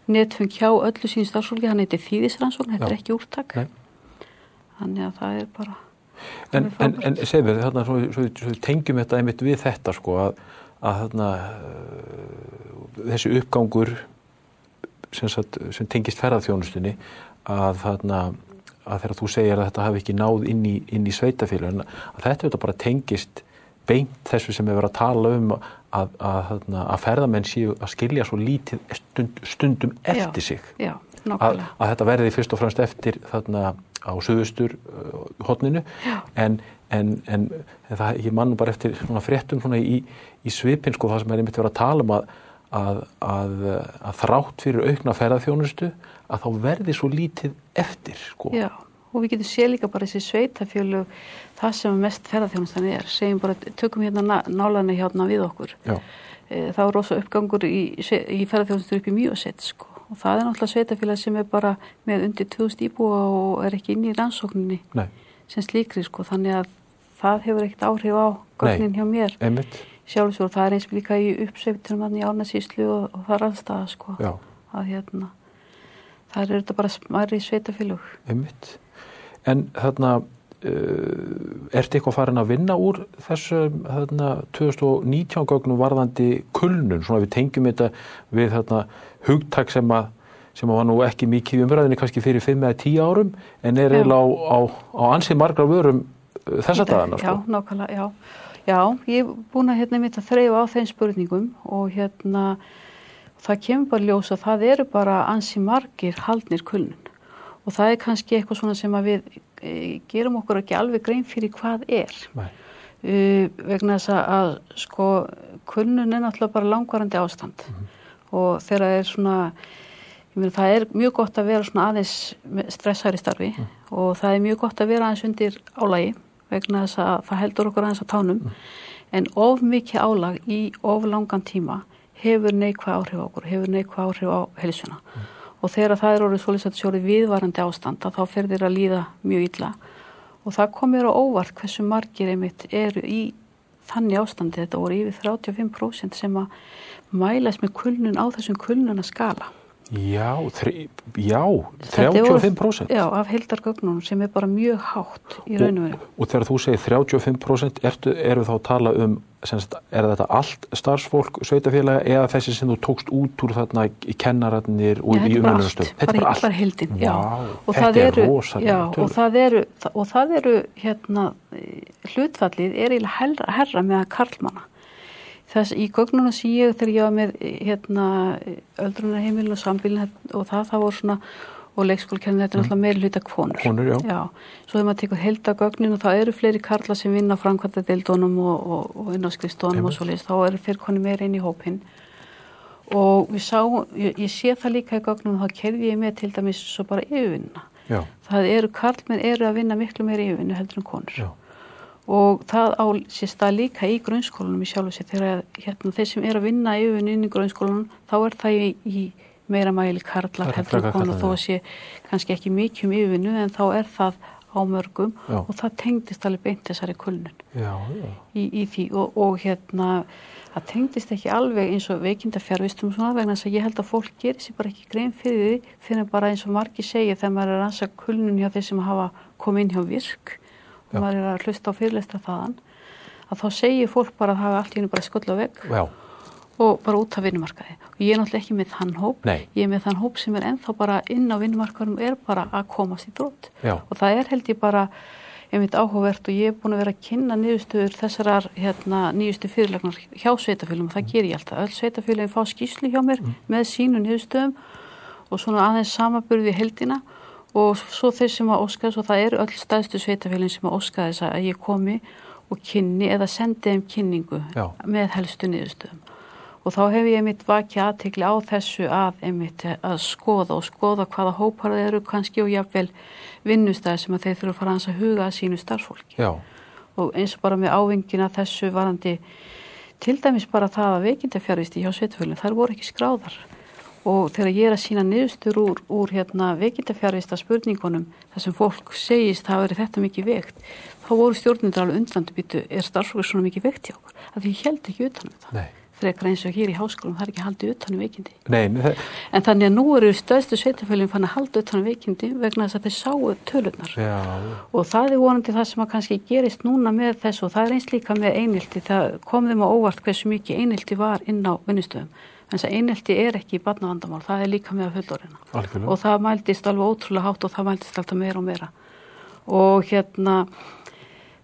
Speaker 2: netfung hjá öllu sín starfsfólki, hann heitir þýðisrannsókn, þetta er ekki úrtak
Speaker 1: Nei.
Speaker 2: þannig að það er bara
Speaker 1: En,
Speaker 2: er
Speaker 1: en, en segðu mér, þarna, svo, svo, svo við tengjum þetta einmitt við þetta sko að, að uh, þessi uppgangur sem, sem tengist ferðarþjónustunni að þarna að þegar þú segir að þetta hafi ekki náð inn í, inn í sveitafélagin að þetta auðvitað bara tengist beint þessu sem við verðum að tala um að, að, að, að ferðamenn séu að skilja svo lítið stund, stundum eftir
Speaker 2: já,
Speaker 1: sig.
Speaker 2: já,
Speaker 1: að, þetta verði fyrst og fremst eftir þarna á suðustur uh, hotninu en, en, en það, ég mann bara eftir svona fréttum svona í, í svipin sko það sem er einmitt verið að tala um að, að, að, að þrátt fyrir aukna ferðarþjónustu að þá verði svo lítið eftir sko.
Speaker 2: já, og við getum séð líka bara þessi sveitafjölu það sem mest ferðarþjónustan er. Segjum bara, tökum hérna ná- nálæðina hérna við okkur.
Speaker 1: Já,
Speaker 2: e, þá er rosa uppgangur í, í ferðarþjónustu upp í mjög sett sko. Og það er náttúrulega sveitafélag sem er bara með undir 2000 íbúa og er ekki inn í rannsókninni
Speaker 1: nei,
Speaker 2: sem slíkri sko. Þannig að það hefur ekkert áhrif á gögnin hjá mér. sjálfsögur það er eins og líka í uppsveitur mann í ánasíslu og, og það er allstað sko. Að hérna það er þetta bara smæri sveitafélag
Speaker 1: einmitt. En þarna uh, ertu eitthvað farin að vinna úr þessu þarna 2019 gögnum varðandi kulnun, svona við tengjum þetta við þarna hugtak sem að sem var nú ekki mikið í umræðinni kannski fyrir 5 eða 10 árum en er eiginlega á, á, á ansið margra vörum uh, þessa dagana
Speaker 2: Já,
Speaker 1: sko.
Speaker 2: nákvæmlega, já. Já, ég er búin að hérna mitt að þreyfa á þeim spurningum og hérna það kemur bara ljós að það eru bara ansi margir haldnir kulnun. Og það er kannski eitthvað svona sem að við e, gerum okkur ekki alveg grein fyrir hvað er. Uh, vegna þess að, að sko kulnun er náttúrulega bara langvarandi ástand. Og þegar það er svona meina það er mjög gott að vera svona aðeins með stressaður í starfi og það er mjög gott að vera aðeins undir álægi vegna þess að það heldur okkur aðeins á tánum. En of mikið álag í of langan tíma hefur neikvæð áhrif á okkur, hefur neikvæð áhrif á helsuna og þegar það er orðið svolítið að sjóri viðvarandi ástand að þá fer þér að líða mjög illa. Og það komir á óvart hversu margir einmitt eru í þannig ástandi. Þetta voru yfir 35% sem að mælast með kulnun á þessum kulnuna skala
Speaker 1: Já, þri, já
Speaker 2: Þetta voru-
Speaker 1: 35%
Speaker 2: Já, af heildargögnunum sem er bara mjög hátt í raun og veru.
Speaker 1: og, þegar þú segir 35% ertu, eru þá að tala um semst, er þetta allt starfsfólk sveitafélaga eða þessi sem þú tókst út úr þarna í kennararnir og
Speaker 2: Já,
Speaker 1: í
Speaker 2: þetta er allt, bara, heildin, já. Og
Speaker 1: þetta er rosalega
Speaker 2: já, og það eru, og það eru, hérna, hlutfallið er eiginlega herra, með að karlmanna. Þess í gögnunum sem ég þegar ég var með, hérna, öldrunarheimilin og sambílin og það, það voru svona, og leikskólkennin, þetta er náttúrulega meiri hluta konur.
Speaker 1: Konur, já.
Speaker 2: Já, svo þegar maður tekur heildagögnin og það eru fleiri karla sem vinna á framkvæmda deildónum og, og, og inn á skrifstónum og svo leiðist, þá eru fyrir koni meira inn í hópinn. Og við sá, ég, ég sé það líka í gögnum þá kerði ég með til dæmis svo bara yfirvinna.
Speaker 1: Já,
Speaker 2: Það eru, karlmenn eru að vinna miklu meira yfirvinnu heldur en konur.
Speaker 1: Já,
Speaker 2: og það á sér stað líka í grunnskólanum í sjálf og sér. Þegar hérna, þeir sem er að vinna yfir inn í grunnskólanum þá er það í, í meira mæli karlar heldur konu þó að sé kannski ekki mikið um yfirvinnu en þá er það á mörgum já. og það tengdist alveg beint þessari kulnun í, í því. Og, og hérna það tengdist ekki alveg eins og veikinda fjárvistum svona vegna þess að ég held að fólk gerir sér bara ekki grein fyrir því fyrir bara eins og margi segja þegar maður er að ransa kulnun hjá þeir sem hafa komið inn hjá virk og maður er að hlusta á fyrirlesta þaðan að þá segir fólk bara að hafa allt í hennu bara skulda veg Já. og bara út af vinnumarkaði og ég er náttúrulega ekki með þann hóp
Speaker 1: Nei.
Speaker 2: ég er með þann hóp sem er enþá bara inn á vinnumarkaðum er bara að komast í drótt og það er held ég bara einmitt áhugavert og ég er búin að vera að kynna nýðustöður þessarar hérna, nýjustu fyrirlegnar hjá sveitafélum og það ger ég alltaf. Öll sveitafélagin fá skýslu hjá mér mm. með sínu nýðustöðum og svona aðeins heldina og svo þeir sem að óskaðis og það eru öll staðstu sveitafélagin sem að óskaðis að ég komi og kynni eða sendi þeim kynningu Já. með helstu niðurstöðum og þá hef ég einmitt vakið aðtekli á þessu að einmitt að skoða og skoða hvaða hópar þeir eru kannski og jáfnvel vinnustæði sem að þeir þurfa að fara að huga að sínu starffólki
Speaker 1: Já.
Speaker 2: og eins og bara með ávingina þessu varandi til dæmis bara það að veikindafjárvisti hjá sveitafélagin þar voru ekki skráðar og þegar ég er að sína niðurstur úr, úr hérna, veikindafjárvista spurningunum þar sem fólk segist að það veri þetta mikið veikt þá voru stjórnundur alveg undlandu býtu er starfsfólk svona mikið veikt hjá okkur? Af því ég held ekki utanum það. Frekar eins og hér í háskólum það er ekki haldið utanum veikindi.
Speaker 1: Nei,
Speaker 2: en þannig að nú eru stöðstu sveitafölinn fann að halda utanum veikindi vegna þess að þeir sáu tölunar
Speaker 1: Já.
Speaker 2: og það er vonandi það sem að kannski gerist núna með þess og það er eins líka með einildi það kom þeim á óvart hversu mikið einildi var inn á vinnustöðum en þess að einelti er ekki í barnavandamál, það er líka með að fullorina og það mæltist alveg ótrúlega hátt og það mæltist alltaf meira og meira. Og hérna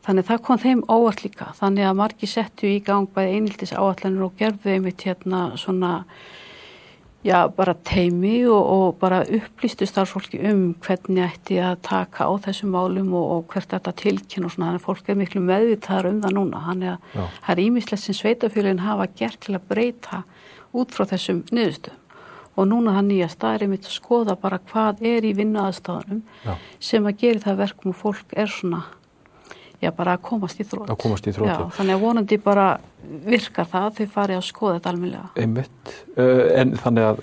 Speaker 2: þannig það kom þeim óvart líka. Þannig að margi settu í gang bæði eineltis áallanir og gerðu einmitt hérna svona já bara teimi og, og bara upplýstu starfsfólki um hvernig ætti að taka á þessum málum og, og hvert þetta tilkynna og svona. Þannig að fólk er miklu meðvitaðar um það núna. Þannig að það er ímislegt sem sveitafélagin hafa gert til að breyta út frá þessum niðurstöðum. Og núna það nýja staðir er mitt að skoða bara hvað er í vinnaðastafanum sem að gera það verkum og fólk er svona já bara að komast í þrótt,
Speaker 1: komast í þrótt já,
Speaker 2: þannig að vonandi bara virkar það þau farið að skoða þetta alminlega
Speaker 1: Einmitt, uh, en þannig að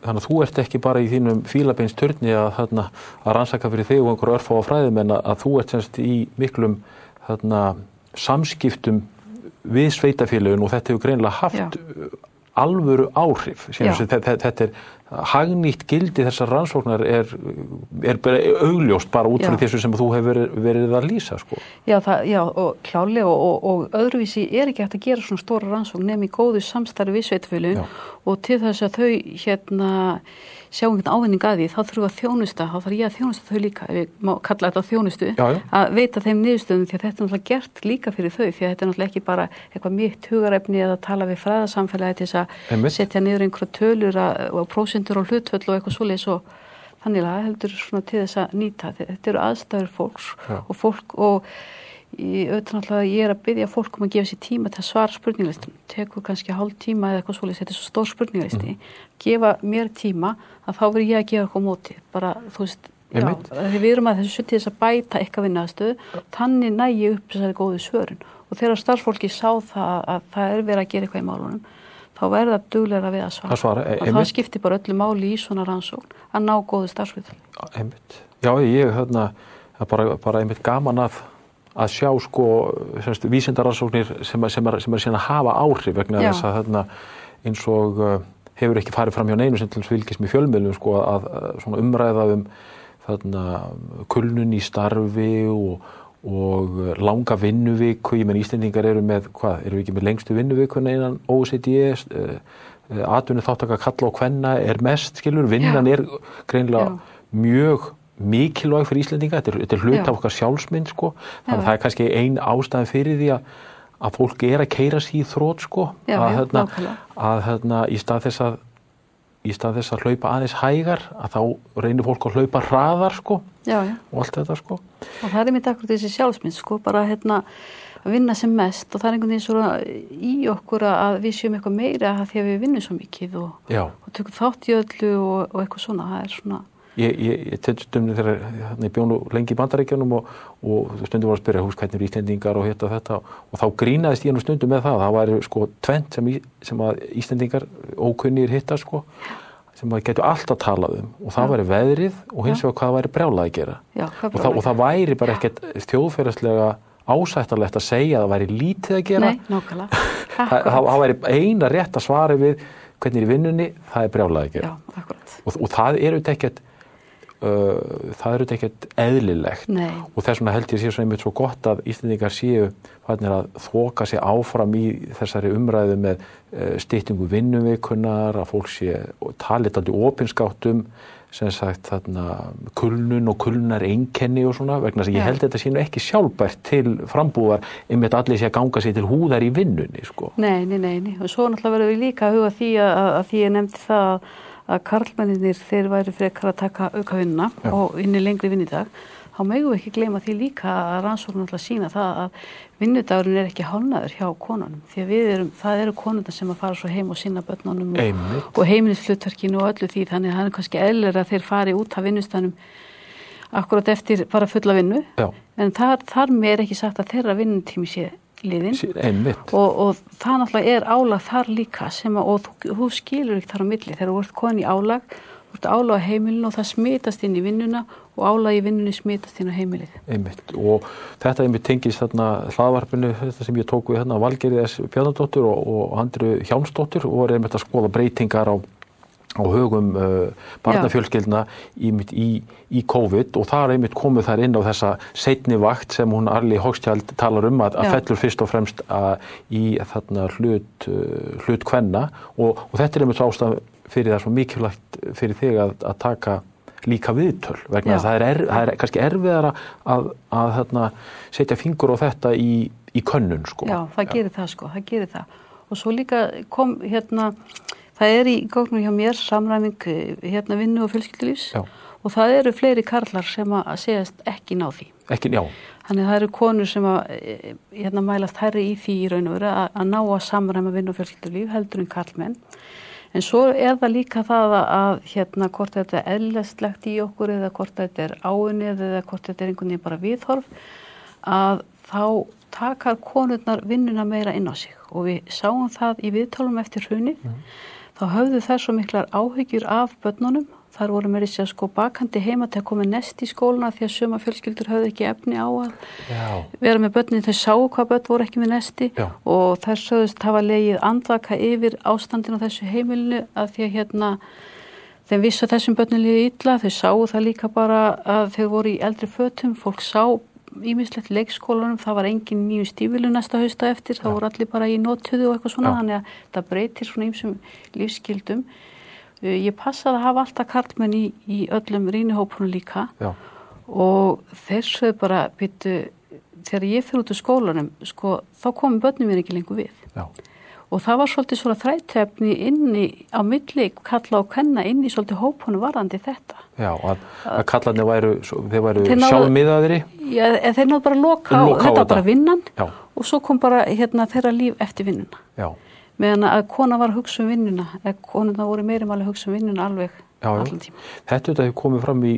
Speaker 1: þannig að þú ert ekki bara í þínum fílabeins törni að, þarna, að rannsaka fyrir þig og einhverju örfá á fræðum en að, að þú ert semst í miklum þarna, samskiptum við sveitafélagin og þetta hefur greinlega haft já alvöru áhrif þetta, er hagnýtt gildi þessar rannsóknar er, er bara augljóst bara út frá þessu sem þú hefur verið, verið að lýsa sko.
Speaker 2: Já, það, já og klálega og, og, og öðruvísi er ekki hægt að gera svona stóra rannsókn nefn í góðu samstarfi við sveitfölun og til þess að þau hérna sjá einhvern ávinning að því, þá þurfum við að þjónusta, þá þarf ég að þjónusta þau líka, ef ég má kalla þetta þjónustu,
Speaker 1: já, já.
Speaker 2: að veita þeim niðurstöðum því að þetta er náttúrulega gert líka fyrir þau, því að þetta er náttúrulega ekki bara eitthvað mjög hugarefni eða tala við fræðarsamfélagi til þess að setja niður einhverja tölur og prósendur og hlutvöld og eitthvað svoleiðis og þannig að heldur svona til þess að nýta, þetta eru aðstæður fólks
Speaker 1: já.
Speaker 2: og fólk og auðvitað náttúrulega ég er að byggja fólk um að gefa sér tíma til að svara spurninglistum tekur kannski hálf tíma eða eitthvað svolítið þetta er svo stór spurninglisti. Mm. gefa mér tíma að þá verður ég að gefa eitthvað móti. Bara þú veist já, við erum að þessu suttið þess að bæta eitthvað vinnaðstöðu þannig nægi upp þessari góðu svörun. Og þegar starfsfólki sá það að það er verið að gera eitthvað í málunum þá verður það dugleira við að svara, að svara e það skiptir bara öllu máli í svona rannsókn að ná góðu starfsfólki
Speaker 1: Já, ég, hérna, bara, bara einmitt gaman að að sjá sko vísindaransóknir sem, sem er, sem er síðan að hafa áhrif vegna þess að þarna eins og uh, hefur ekki farið fram hjá neinu sem til þess fylgjast með fjölmiðlum sko að, að umræða um þarna kulnun í starfi og, og langa vinnuvíku, ég menn Íslendingar eru með, hvað, eru við ekki með lengstu vinnuvíkuna innan OECD uh, uh, atvinni þáttaka kalla og hvenna er mest, skilur, vinnan Já. er greinlega Já. mjög mikilvæg fyrir Íslandinga, þetta er, þetta er hlut af okkar sjálfsmynd sko, þannig að það er kannski ein ástæðan fyrir því að, að fólk er að keira sér í þrótt sko,
Speaker 2: já,
Speaker 1: að,
Speaker 2: já,
Speaker 1: hérna, að hérna, í stað þess að í stað þess að hlaupa aðeins hægar að þá reynir fólk að hlaupa hraðar sko
Speaker 2: já,
Speaker 1: og allt þetta sko.
Speaker 2: Og það er mitt akkur þessi sjálfsmynd sko bara hérna að vinna sem mest. Og það er einhvern veginn svona í okkur að við séum eitthvað meira að við vinnum svo mikið og, og tökum þátt í öllu og, og eitthvað svona, það er svona
Speaker 1: ég, tett stundum þegar ég bjónu lengi í bandaríkjunum og, og stundum var að spyrja hús hvernig eru Íslendingar og hitt og þetta? Og þá grínaðist ég nú stundum með það. Það væri sko tvent sem, sem að Íslendingar ókunnir hitta sko sem að getur alltaf talað um. Og það væri veðrið og hins vegar hvað væri brjálað að gera.
Speaker 2: Já,
Speaker 1: og, það, og það væri bara ekkert þjóðferðaslega ásættarlegt að segja að það væri lítið að gera.
Speaker 2: Nei,
Speaker 1: það, það, væri eina rétt að svara við hvernig er í vinnunni, það er brjálað að gera.
Speaker 2: Já,
Speaker 1: og, og það er auðvitað ekkert uh, það er auðvitað ekkert eðlilegt
Speaker 2: Nei,
Speaker 1: og þess vegna held ég sé svo einmitt svo gott að Íslendingar séu fannir að þoka sig áfram í þessari umræðu með uh, styttingu vinnuvikunar, að fólk sé og talið aldrei opinskátt um sem sagt þarna kulnun og kulnar einkenni og svona vegna þess að ég held þetta sé nú ekki sjálfbært til frambúðar einmitt allir sé að ganga sig til húðar í vinnunni sko.
Speaker 2: nei, nei, nei, nei. Og svo náttúrulega verðum við líka að huga því að, að því ég nefndi það að, að karlmenninir þeir væri frekar að taka auka vinna
Speaker 1: Já.
Speaker 2: og inni lengri vinnidag. Þá megum við ekki gleyma því líka að rannsóknum náttúrulega sína það að vinnudagurinn er ekki hálnaður hjá konunum. Því að við erum, það eru konundar sem að fara svo heim og sinna börnunum og, og heimilisflutverkinu og öllu því þannig að það er kannski eðlir að þeir fari út af vinnustanum akkurat eftir bara fulla vinnu
Speaker 1: Já,
Speaker 2: en þar, þar með er ekki sagt að þeirra vinnutími sé liðin og, og það náttúrulega er álag þar líka sem að, og þú, þú skilur ekki þar á milli þegar þú ert koni í álag þú ert álag á heimilinu og það smitast inn í vinnuna og álag í vinnunni smitast inn á heimilið
Speaker 1: Einmitt. og þetta einmitt tengist þarna hlaðvarpinu þetta sem ég tók við hérna Valgerið S. Bjarnadóttur og, og Andru Hjálmsdóttur og voru einmitt að skoða breytingar á, á högum uh, barnafjölskyldna í, í, í COVID og það er einmitt komið þær inn á þessa setni vakt sem hún Arli Hókstjald talar um að, að
Speaker 2: Já.
Speaker 1: fellur fyrst og fremst að, í þarna hlut, uh, hlut kvenna og, og þetta er einmitt svo ástæð fyrir það svo mikilvægt fyrir þig að, að taka líka viðtöl vegna
Speaker 2: Já.
Speaker 1: það er, er, það er kannski erfiðara að, að hérna, setja fingur á þetta í, í könnun sko.
Speaker 2: Já, það gerir það sko, það gerir það og svo líka kom hérna það er í góknum hjá mér samræming eh, hérna vinnu og fjölskyldulífs
Speaker 1: Já.
Speaker 2: og það eru fleiri karlar sem að segjast ekki ná því
Speaker 1: Ekki, já,
Speaker 2: Þannig að það eru konur sem að e, hérna, mælast herri í því í raun og veru að, að ná að samræma vinn og fjölskyldulíf heldur en karlmenn. En svo er það líka það að, hérna, hvort þetta er eðlastlegt í okkur eða hvort þetta er áunnið eða hvort þetta er einhvern veginn bara viðhorf að þá takar konurnar vinnuna meira inn á sig og við sáum það í viðtálum eftir hrunið. Þá höfðu þær svo miklar áhyggjur af börnunum. Þar voru með þess að sko bakandi heima til að koma nest í skóluna því að suma fjölskyldur höfðu ekki efni á að
Speaker 1: já,
Speaker 2: vera með börnin, þau sáu hvað börn voru ekki með nesti
Speaker 1: Já.
Speaker 2: og þær sögðust hafa legið andvaka yfir ástandin á þessu heimilinu að því að hérna þeim vissu að þessum börnin liði illa, þau sáu það líka bara að þau voru í eldri fötum, fólk sá ímislegt leikskólanum, það var engin nýju stífilu næsta hausta eftir, það voru allir bara í nóttuðu og eitthvað svona,
Speaker 1: Já.
Speaker 2: þannig að það breytir svona ýmsum lífskildum. Uh, Ég passaði að hafa alltaf karlmenn í, í öllum rínihópunum líka
Speaker 1: já,
Speaker 2: og þessu bara byttu, þegar ég fyrir út úr skólanum, sko, þá komum börnum mér ekki lengur við.
Speaker 1: já,
Speaker 2: Og það var svolítið svona þrættefni inni á milli kalla og kenna inn í svolítið hópunum varðandi þetta.
Speaker 1: já, að, að kallarnir væru, þeir væru
Speaker 2: Þeir náðu-
Speaker 1: sjálfmiðaðri,
Speaker 2: Já, þeir náðu bara að loka
Speaker 1: Loka á
Speaker 2: þetta
Speaker 1: þetta.
Speaker 2: bara vinnan
Speaker 1: já,
Speaker 2: og svo kom bara hérna þeirra líf eftir vinnuna.
Speaker 1: já,
Speaker 2: Meðan að kona var að hugsa um vinnuna, eða konuna voru meiri máli að hugsa um vinnuna alveg allan tíma.
Speaker 1: Þetta auðvitað hefur komið fram í,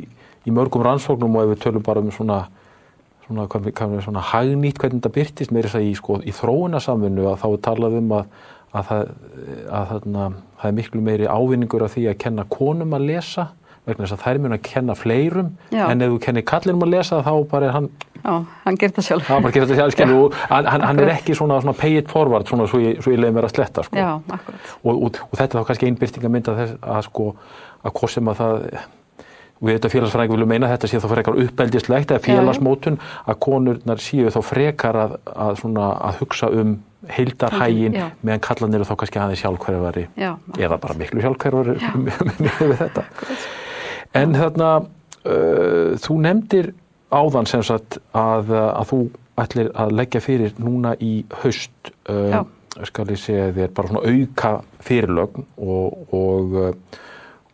Speaker 1: í mörgum rannsóknum og ef við tölum bara um svona, svona, við- svona hagnýtt hvernig þetta byrtist, meira þess að í, sko, í þróunarsamvinnu að þá er talað um að, að, það, að þarna, það er miklu meiri ávinningur af því að kenna konum að lesa vegna þess að þær mun að kenna fleirum
Speaker 2: Já.
Speaker 1: en ef þú kennir kallinum að lesa þá bara er hann,
Speaker 2: Já, hann gerði það sjálf.
Speaker 1: bara gerir þetta sjálfskeilu og hann, hann, hann er ekki svona, svona pay it forward svona svo ég, svo ég leiði mér að sletta sko.
Speaker 2: Já,
Speaker 1: og, og, og þetta er þá kannski einbyrtingamynd að þess að sko að hvort sem að það við þetta félagsfræðingur viljum meina þetta sé þá frekar uppeldislegt eða félagsmótun að konurnar séu þá frekar að, að, svona, að hugsa um heildarhægin
Speaker 2: Já.
Speaker 1: meðan kallanir eru þá kannski aðeins sjálfhverfari
Speaker 2: Já,
Speaker 1: eða bara miklu sjálfhverfari með þetta. En þarna uh, þú nefndir áðan sem sagt að, að þú ætlir að leggja fyrir núna í haust uh, skal ég segja þér bara svona auka fyrirlögn og, og,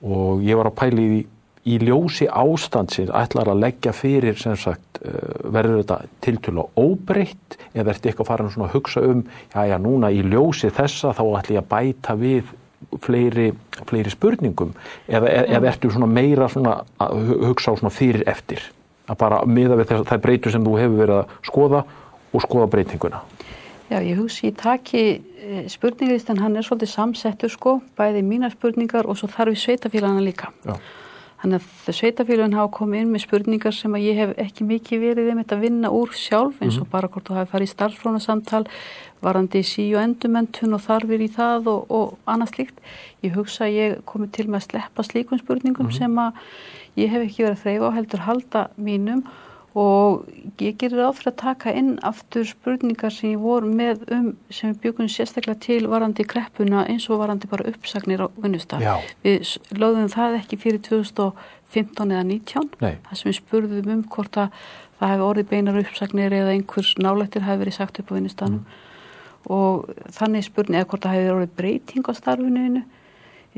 Speaker 1: og ég var að pæli í, í ljósi ástandsins ætlar að leggja fyrir sem sagt uh, verður þetta tiltölu óbreytt eða ertu eitthvað farin að hugsa um já já núna í ljósi þessa þá ætla ég að bæta við fleiri, fleiri spurningum eða, eða ertu svona meira svona að hu- hugsa á svona fyrir eftir að bara miða við þess, þær breytur sem þú hefur verið að skoða og skoða breytinguna
Speaker 2: Já, ég hugsi, ég taki eh, spurningarlistan, hann er svolítið samsettur sko, bæði mínar spurningar og svo þarf við sveitafélagana líka.
Speaker 1: Já.
Speaker 2: Þannig að sveitafélagin hafa komið inn með spurningar sem að ég hef ekki mikið verið þeim að vinna úr sjálf eins og bara hvort þú hafi farið í starfsfrónasamtal, varandi sí og endumöntun og þarfir í það og, og annað slíkt. Ég hugsa að ég komið til með að sleppa slíkum spurningum sem að ég hef ekki verið að þreyfa og heldur halda mínum og ég gerir ráð fyrir að taka inn aftur spurningar sem ég voru með um sem við byggum sérstaklega til varandi kreppuna eins og varandi bara uppsagnir á vinnustaf. Við lögðum það ekki fyrir 2015 eða 19
Speaker 1: Nei.
Speaker 2: það sem við spurðum um hvort að það hefði orðið beinar uppsagnir eða einhvers nálættir hefði verið sagt upp á vinnustanum og þannig spurning eða hvort það hefði orðið breyting á starfinu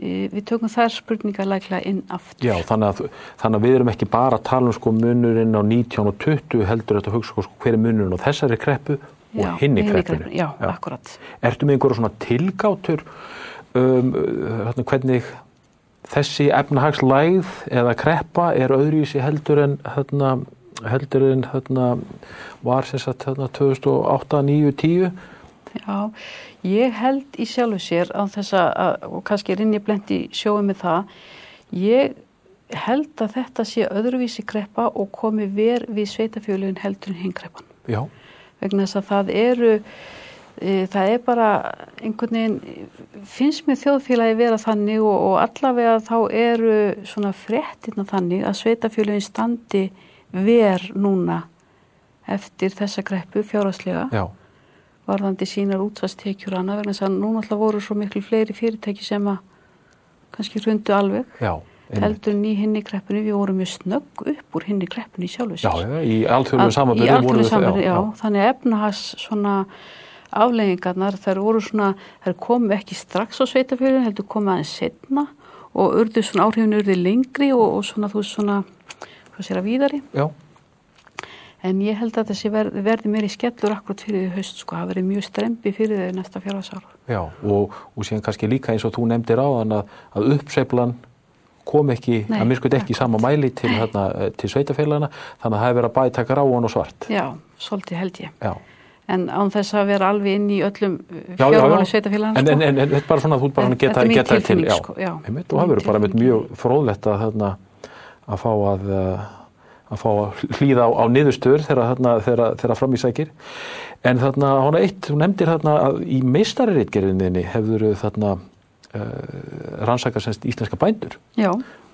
Speaker 2: við tökum þær spurningar læklega inn aftur.
Speaker 1: Já, þannig að, þannig að við erum ekki bara að tala um sko munurinn á 19 og 20 heldur þetta að hugsa sko hver er munurinn á þessari kreppu og
Speaker 2: Já,
Speaker 1: hinni kreppinu.
Speaker 2: kreppunni, Já, akkurat.
Speaker 1: Ertu með einhverja svona tilgátur um, hérna, hvernig þessi efnahagslægð eða kreppa er öðruvísi heldur en hérna, heldur en hérna, var sem sagt hérna, 2008, 9, 10
Speaker 2: Já, ég held í sjálfu sér á þess að, og kannski er inn ég blend í sjóið með það, ég held að þetta sé öðruvísi kreppa og komi ver við sveitafjölun heldur en hinn kreppan.
Speaker 1: Já,
Speaker 2: Vegna þess að það eru, e, það er bara einhvern veginn, finnst mér þjóðfélagi vera þannig og, og allavega þá eru svona fréttina þannig að sveitafjölun standi ver núna eftir þessa kreppu fjárhagslega.
Speaker 1: Já,
Speaker 2: varðandi sínar útsvarstekjur annað vegna þess að núna alltaf voru svo miklu fleiri fyrirtæki sem að kannski hrundu alveg
Speaker 1: já.
Speaker 2: heldur í hinni kreppinu, við vorum mjög snögg upp úr hinni kreppinu í sjálfu
Speaker 1: Já, já, í
Speaker 2: Í alþjóðlega samanbyrði, já, Þannig að efnahas svona afleggingarnar, þær voru svona, þær komu ekki strax á sveitafjörðin, heldur komu aðeins setna og urðu svona áhrifin urðu lengri og, og svona þú veist svona, hvað sér að víðari.
Speaker 1: Já,
Speaker 2: En ég held að þessi verði, verði meiri skellur akkurat fyrir því haust, sko, það verði mjög strempi fyrir þau næsta fjárhagsára.
Speaker 1: já, og, og síðan kannski líka eins og þú nefndir á þann að, að uppsveiflan kom ekki,
Speaker 2: Nei,
Speaker 1: að miskut ekki í sama mæli til, hérna, eh, til sveitafélagana þannig að það hefur verið að bætaka ráan og svart
Speaker 2: Já, svolítið held ég.
Speaker 1: Já,
Speaker 2: En án þess að vera alveg inn í öllum fjármáli
Speaker 1: já.
Speaker 2: sveitafélagana,
Speaker 1: En, en, en, en þetta er bara svona að þú bara geta, geta til
Speaker 2: sko, já.
Speaker 1: og það verður bara mjög fróðlegt að, þarna, að fá að uh, að fá að hlýða á, á niðurstöður þegar, þarna, þegar, þegar fram í sækir. En þarna, hana eitt, þú nefndir þarna að í meistariritgerinninni hefur þarna uh, rannsaka semst íslenska bændur.
Speaker 2: Já,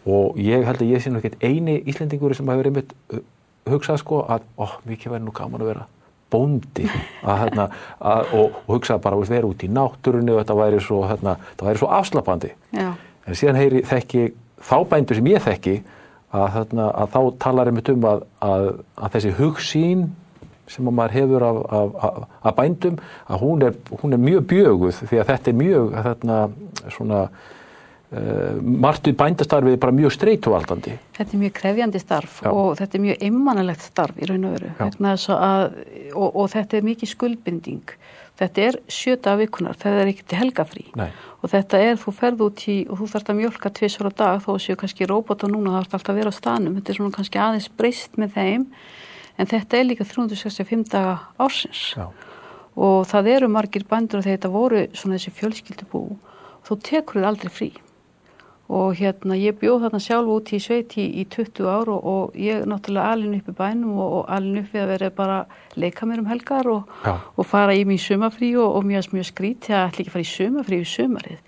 Speaker 1: og ég held að ég sé nú ekkert eini íslendingur sem hefur einmitt uh, hugsað sko að, ó, mikið væri nú gaman að vera bóndi. Að, hérna, að, og, og hugsaði bara að vera út í náttúrunni og þetta væri svo, hérna, væri svo afslapandi.
Speaker 2: Já,
Speaker 1: en síðan heyri þekki þá bændur sem ég þekki að, þarna, að þá talar einmitt um að, að, að þessi hugsín sem að maður hefur af, af, af, af bændum að hún er, hún er mjög bjöguð því að þetta er mjög þarna, svona uh, margt við bændastarfið er bara mjög streituvaldandi
Speaker 2: þetta er mjög krefjandi starf
Speaker 1: Já.
Speaker 2: og þetta er mjög einmannalegt starf í raun og Að, og, og þetta er mikið skuldbinding. Þetta er sjöta vikunar, þetta er til helgafrí.
Speaker 1: Nei.
Speaker 2: Og þetta er, þú ferð út í og þú þarfst að mjölka tvisar á dag þó séu kannski róbota núna, það þarfst alltaf að vera á stanum. Þetta er svona kannski aðeins breyst með þeim en þetta er líka 365 daga ársins.
Speaker 1: Já.
Speaker 2: og það eru margir bændur og þetta voru svona þessi fjölskyldubú þú tekur þið aldrei frí og hérna ég bjóð þarna sjálf út í sveiti í, í 20 ár og, og ég náttúrulega alin upp í bænum og, og alin upp við að vera bara leika mér um helgar og, og fara í mín sumafrí og, og mjög, mjög skrít að ætla ekki að fara í sumafrí í sumarið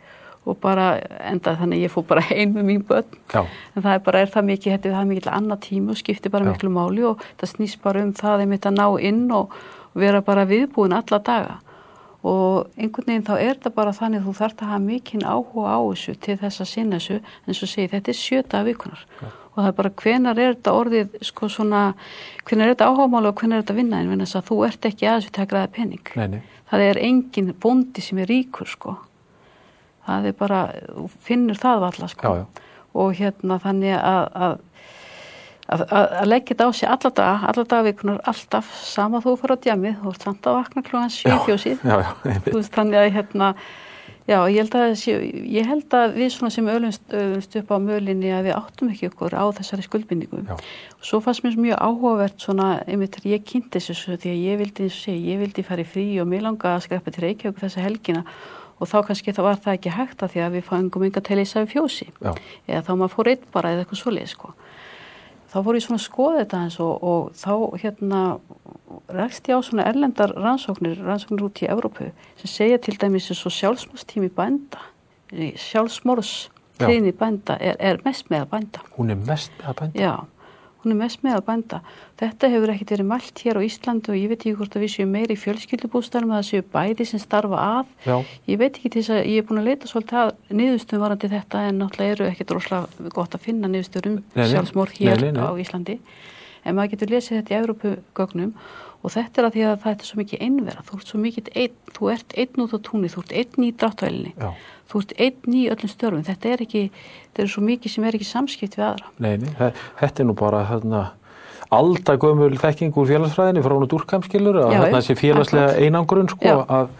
Speaker 2: og bara enda þannig ég fór bara ein með mín börn
Speaker 1: Já.
Speaker 2: en það er bara, er það mikið, þetta er það mikið annað tími og skiptir bara
Speaker 1: Já.
Speaker 2: miklu máli og það snýst bara um það einmitt að ná inn og vera bara viðbúin alla daga og einhvern veginn þá er þetta bara þannig þú þarft að hafa mikinn áhuga á þessu til þess að sinna þessu. En svo segi þetta er sjöta vikunar og það er bara hvenar er þetta orðið sko svona, hvenar er þetta áhugamáli og hvenar er þetta vinna? En þess að þú ert ekki aðeins við takraði pening.
Speaker 1: Nei, nei.
Speaker 2: það er engin bóndi sem er ríkur sko. Það er bara, finnur það valla sko.
Speaker 1: Já, já.
Speaker 2: og hérna þannig að að, að, að, að leggja þetta á sig alla daga, alla dagvikunar, alltaf sama þú fyrir á djamið, þú ert samt að vakna klokkan 7 fjósið
Speaker 1: Já, já, einmitt.
Speaker 2: þú veist þannig að hérna Já, ég held að, ég held að við svona sem öllumst, upp á mölinni að við áttum ekki okkur á þessari skuldbindingum.
Speaker 1: Já.
Speaker 2: Svo fannst mér mjög áhugavert svona, einmitt ég kynnti þessu því að ég vildi, og segja, ég vildi fara í frí og mér langa að skreppa til Reykjavík þessa helgina og þá kannski það var það ekki hægt að því að við fangum enga til í sæfi fjósi.
Speaker 1: Já.
Speaker 2: Eða þá maður fór einn bara eða eitthvað svoleið, sko. Þá fór ég svona að skoða þetta eins og, og þá hérna rækst ég á svona erlendar rannsóknir, rannsóknir út í Evrópu sem segja til dæmis eins og sjálfsmórstími bænda, sjálfsmórs
Speaker 1: Já.
Speaker 2: tíðni bænda er, er mest með að bænda.
Speaker 1: Hún er mest með að bænda.
Speaker 2: Já, með að bænda. Þetta hefur ekkert verið mælt hér á Íslandi og ég veit ekki hvort að við séum meiri í fjölskyldubústæðum að það séu bæði sem starfa að.
Speaker 1: Já.
Speaker 2: Ég veit ekki til þess að ég er búin að leita svolítið að niðurstöðum varandi þetta en náttúrulega eru ekkert rosalega gott að finna niðurstöðum
Speaker 1: Nei, nei.
Speaker 2: sjálfsmór hér
Speaker 1: Nei, nei, nei.
Speaker 2: á Íslandi. En maður getur lesið þetta í Evrópugögnum og þetta er að því að það er svo mikið einvera. Þú ert svo mikið einn, þú ert einn út á túnni, þú ert einn í dráttuvelinni,
Speaker 1: Já.
Speaker 2: þú ert einn í öllum störfum. Þetta er ekki, þetta er svo mikið sem er ekki samskipt við aðra.
Speaker 1: Nei, nei, þe- þetta er nú bara hérna, aldagömmul þekking úr félagsfræðinni frá hún að Durkheimskilur að hérna sé félagslega einangrun sko, að,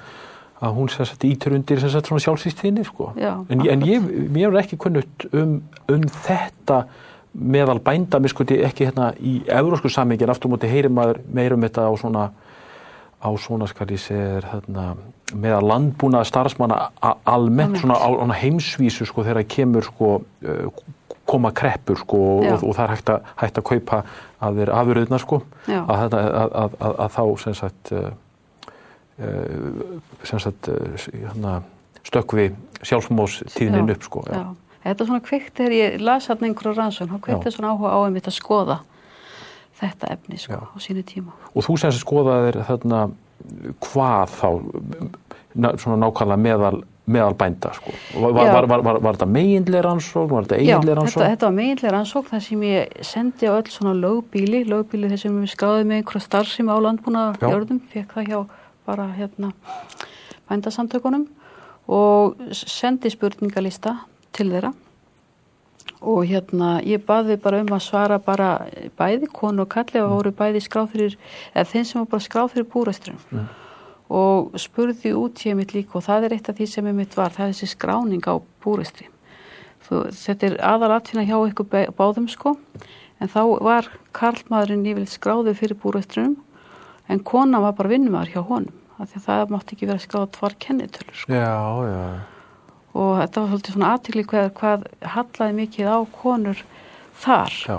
Speaker 1: að hún sér sett ítur undir sem sagt svona sjálfsýstinni sko. En, en ég, mér er ekki kunnutt um, um þetta meðal bænda, mér skuti ekki hérna í eurósku samingin, aftur múti heyri maður meira um þetta á svona á svona skal ég segja hérna, meðal landbúna starfsmanna almennt svona á, á heimsvísu sko þegar kemur sko koma kreppur sko
Speaker 2: Já.
Speaker 1: og, og það er hægt að, hægt að kaupa að þeir afurðina sko
Speaker 2: Já.
Speaker 1: að, að, að, að, að þá sem sagt uh, sem sagt uh, hérna, stökkvi sjálfsmóðstíðnin
Speaker 2: Já.
Speaker 1: upp sko
Speaker 2: Já. Þetta er svona kveikt þegar ég las hérna einhverju rannsókn, kveikti
Speaker 1: Já.
Speaker 2: svona áhuga á einmitt að skoða þetta efni sko
Speaker 1: Já.
Speaker 2: á sínu tíma.
Speaker 1: og þú sem skoðaðir þarna hvað þá na, svona nákvæmlega meðal meðal bænda sko. Var,
Speaker 2: Já.
Speaker 1: var, var, var, þetta meginlega rannsókn, var þetta
Speaker 2: Já,
Speaker 1: eiginlega
Speaker 2: þetta,
Speaker 1: rannsókn?
Speaker 2: þetta var meginlega rannsókn þar sem ég sendi á öll svona lögbíli, lögbíli þess sem við skráðum með einhverja starfsemi á landbúna
Speaker 1: Já.
Speaker 2: jörðum, fekk það hjá bara hérna bændasamtökunum og sendi spurningalista til þeirra. Og hérna ég baði bara um að svara bara bæði konu og kalli og voru bæði skráð fyrir, eða þeim sem var bara skráð fyrir búræstrum
Speaker 1: Mm.
Speaker 2: og spurði út ég mitt líka og það er eitt af því sem ég mitt var, það er þessi skráning á búræstri Þú, þetta er aðal atfinna hjá ykkur báðum sko. En þá var karlmaðurinn yfirleitt skráður fyrir búræstrum en kona var bara vinnumæður hjá honum af því að það mátti ekki vera skráð tvar kennitölur sko.
Speaker 1: Já, já,
Speaker 2: og þetta var svolítið svona aðtikli hvað, hvað hallaði mikið á konur þar.
Speaker 1: Já,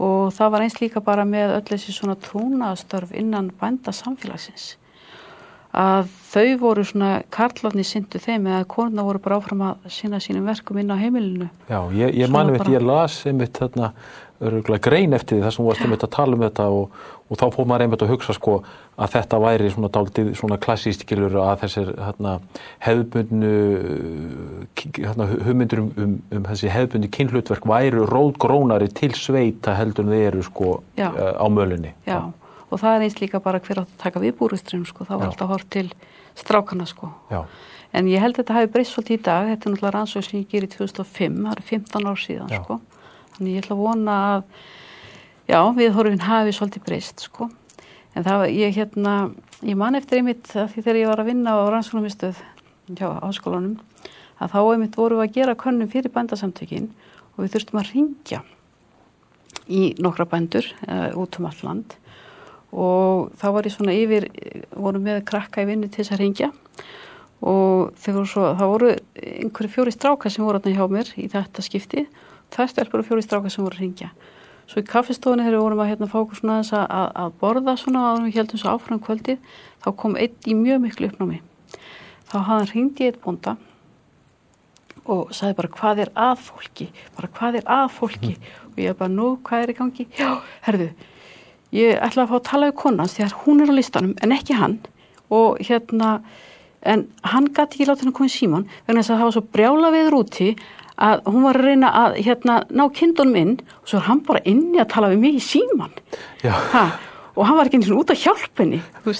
Speaker 2: og það var eins líka bara með öll þessi svona trúnaðastörf innan bænda samfélagsins að þau voru svona karlarni syndu þeim eða konuna voru bara áfram að sinna sínum verkum inn á heimilinu.
Speaker 1: Já, ég, ég veit,
Speaker 2: bara-
Speaker 1: ég las einmitt þarna örgulega grein eftir því þar sem þú varst einmitt að tala um þetta og, og þá fór maður einmitt að hugsa sko að þetta væri svona dálítið svona klassíst skilur að þessir hérna hefðbundnu hérna, hugmyndur um, um, um þessi hefðbundu kynhlutverk væru rótgrónari til sveita heldur en þeir eru sko
Speaker 2: Já.
Speaker 1: uh, á mölunni.
Speaker 2: Já, og það er eins líka bara hver átt að taka við búristrum sko, var
Speaker 1: Já.
Speaker 2: alltaf hort til strákana sko
Speaker 1: Já,
Speaker 2: en ég held að þetta hafi breyst svolítið í dag þetta er náttúrulega rannsók sem ég gerir 2005 það eru 15 ár síðan
Speaker 1: Já.
Speaker 2: sko þannig ég ætla að vona að já, við horfum hafi svolítið breyst sko. En það var, ég hérna ég man eftir einmitt að því þegar ég var að vinna á rannsóknumistöð hjá áskólanum að þá einmitt vorum við að gera könnum fyrir bændasamtökin og við þurftum að ringja í nokkra bændur uh, út um all land. Og þá var ég svona yfir, vorum með krakka í vinnu til þess að ringja og þegar svo, það voru einhverju fjóri strákar sem voru þarna hjá mér í þetta skipti, það stelpur og fjóri strákar sem voru að ringja. Svo í kaffestofunni þegar við vorum að hérna fá okkur svona þess að, að borða svona að við heldum svo áfram kvöldið, þá kom einn í mjög miklu uppnámi. Þá ringt í eitt bónda og sagði bara hvað er að fólki, bara hvað er að fólki og ég bara nú hvað er í gangi, já, herðu, ég ætla að fá að tala við konans því að hún er á listanum en ekki hann og hérna en hann gæti ekki láta hann að koma í síman vegna þess að það var svo brjála viður úti að hún var að reyna að hérna, ná kindunum inn og svo er hann bara inni að tala við mig í síman
Speaker 1: já,
Speaker 2: ha, og hann var ekki eins og út að hjálpa henni.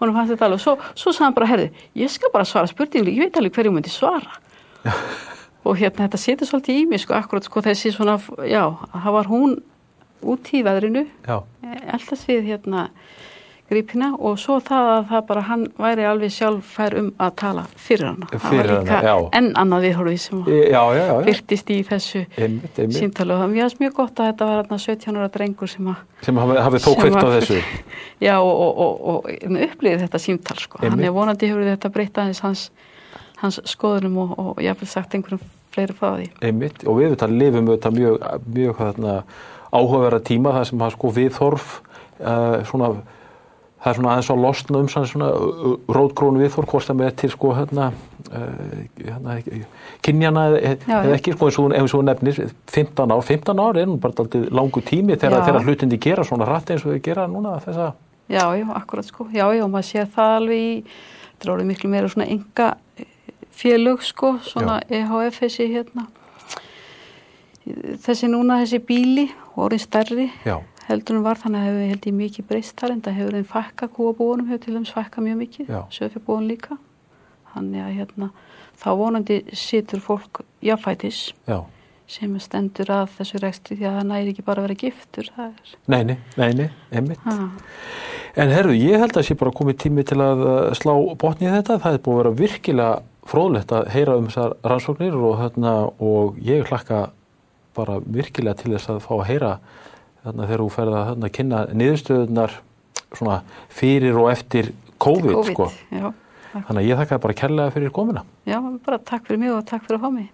Speaker 2: Og fannst þetta alveg, svo, svo sagði hann bara herði, ég skal bara svara spurningu, ég veit alveg hverju myndi svara. Og hérna þetta setur svolítið í mig sko, akkurat sko þessi svona, já, það var hún út í veðrinu
Speaker 1: já,
Speaker 2: eldast við hérna grípina og svo það að það bara hann væri alveg sjálf fær um að tala fyrir hana.
Speaker 1: Fyrir hana, já.
Speaker 2: enn annað viðhorfið sem byrtist í þessu símtali og það mjög, mjög gott að þetta var hérna 17 ára drengur sem að
Speaker 1: Sem hafið hafi þó kveikt á þessu.
Speaker 2: Já, og, og, og, og upplýði þetta símtal, sko. Hann
Speaker 1: Einmitt.
Speaker 2: er vonandi hefur þetta breytt aðeins hans, hans skoðunum og, og jáfnvel sagt einhverjum fleiri því.
Speaker 1: Einmitt. Og við þetta lifum þetta mjög, mjög þarna, áhugaverða tíma þar sem að sko viðþorf uh, svona það er svona aðeins að losna um svona, rótkrónu viðþorf hvort það með til sko hérna, uh, hérna kynjana eða,
Speaker 2: Já, já.
Speaker 1: ekki sko eins og, eins og þú nefnir 15 ár, 15 ár er nú bara daldið langu tími þegar,
Speaker 2: Já.
Speaker 1: þegar hlutindi gera svona rætt eins og þau gera núna þessa
Speaker 2: Já, já, akkurat sko. Já, já, maður sér það alveg í, þetta er orðið miklu meira svona enga félög sko, svona EHF þessi hérna, þessi núna, þessi bíli, orðin stærri
Speaker 1: já,
Speaker 2: heldur en var þannig að hefur held ég mikið breyst þar en það hefur einn fækka kúabúunum hefur til dæmis fækka mjög mikið,
Speaker 1: Já.
Speaker 2: söfjabúun líka þannig að hérna þá vonandi situr fólk jáfætis
Speaker 1: já
Speaker 2: sem stendur að þessu rekstri því að það næri ekki bara að vera giftur það
Speaker 1: Neini, neini, einmitt
Speaker 2: ha.
Speaker 1: En herru, ég held að sé bara komið tími til að uh, slá botni í þetta. Það er búið að vera virkilega fróðlegt að heyra um þessar rannsóknir og, þarna, og ég hlakka bara virkilega til þess að fá að heyra þarna, þegar þú ferð að kynna niðurstöðunar svona fyrir og eftir COVID. Sko.
Speaker 2: Já,
Speaker 1: Þannig að ég þakka bara kærlega fyrir komuna.
Speaker 2: já, bara takk fyrir mig og takk fyrir að fá mig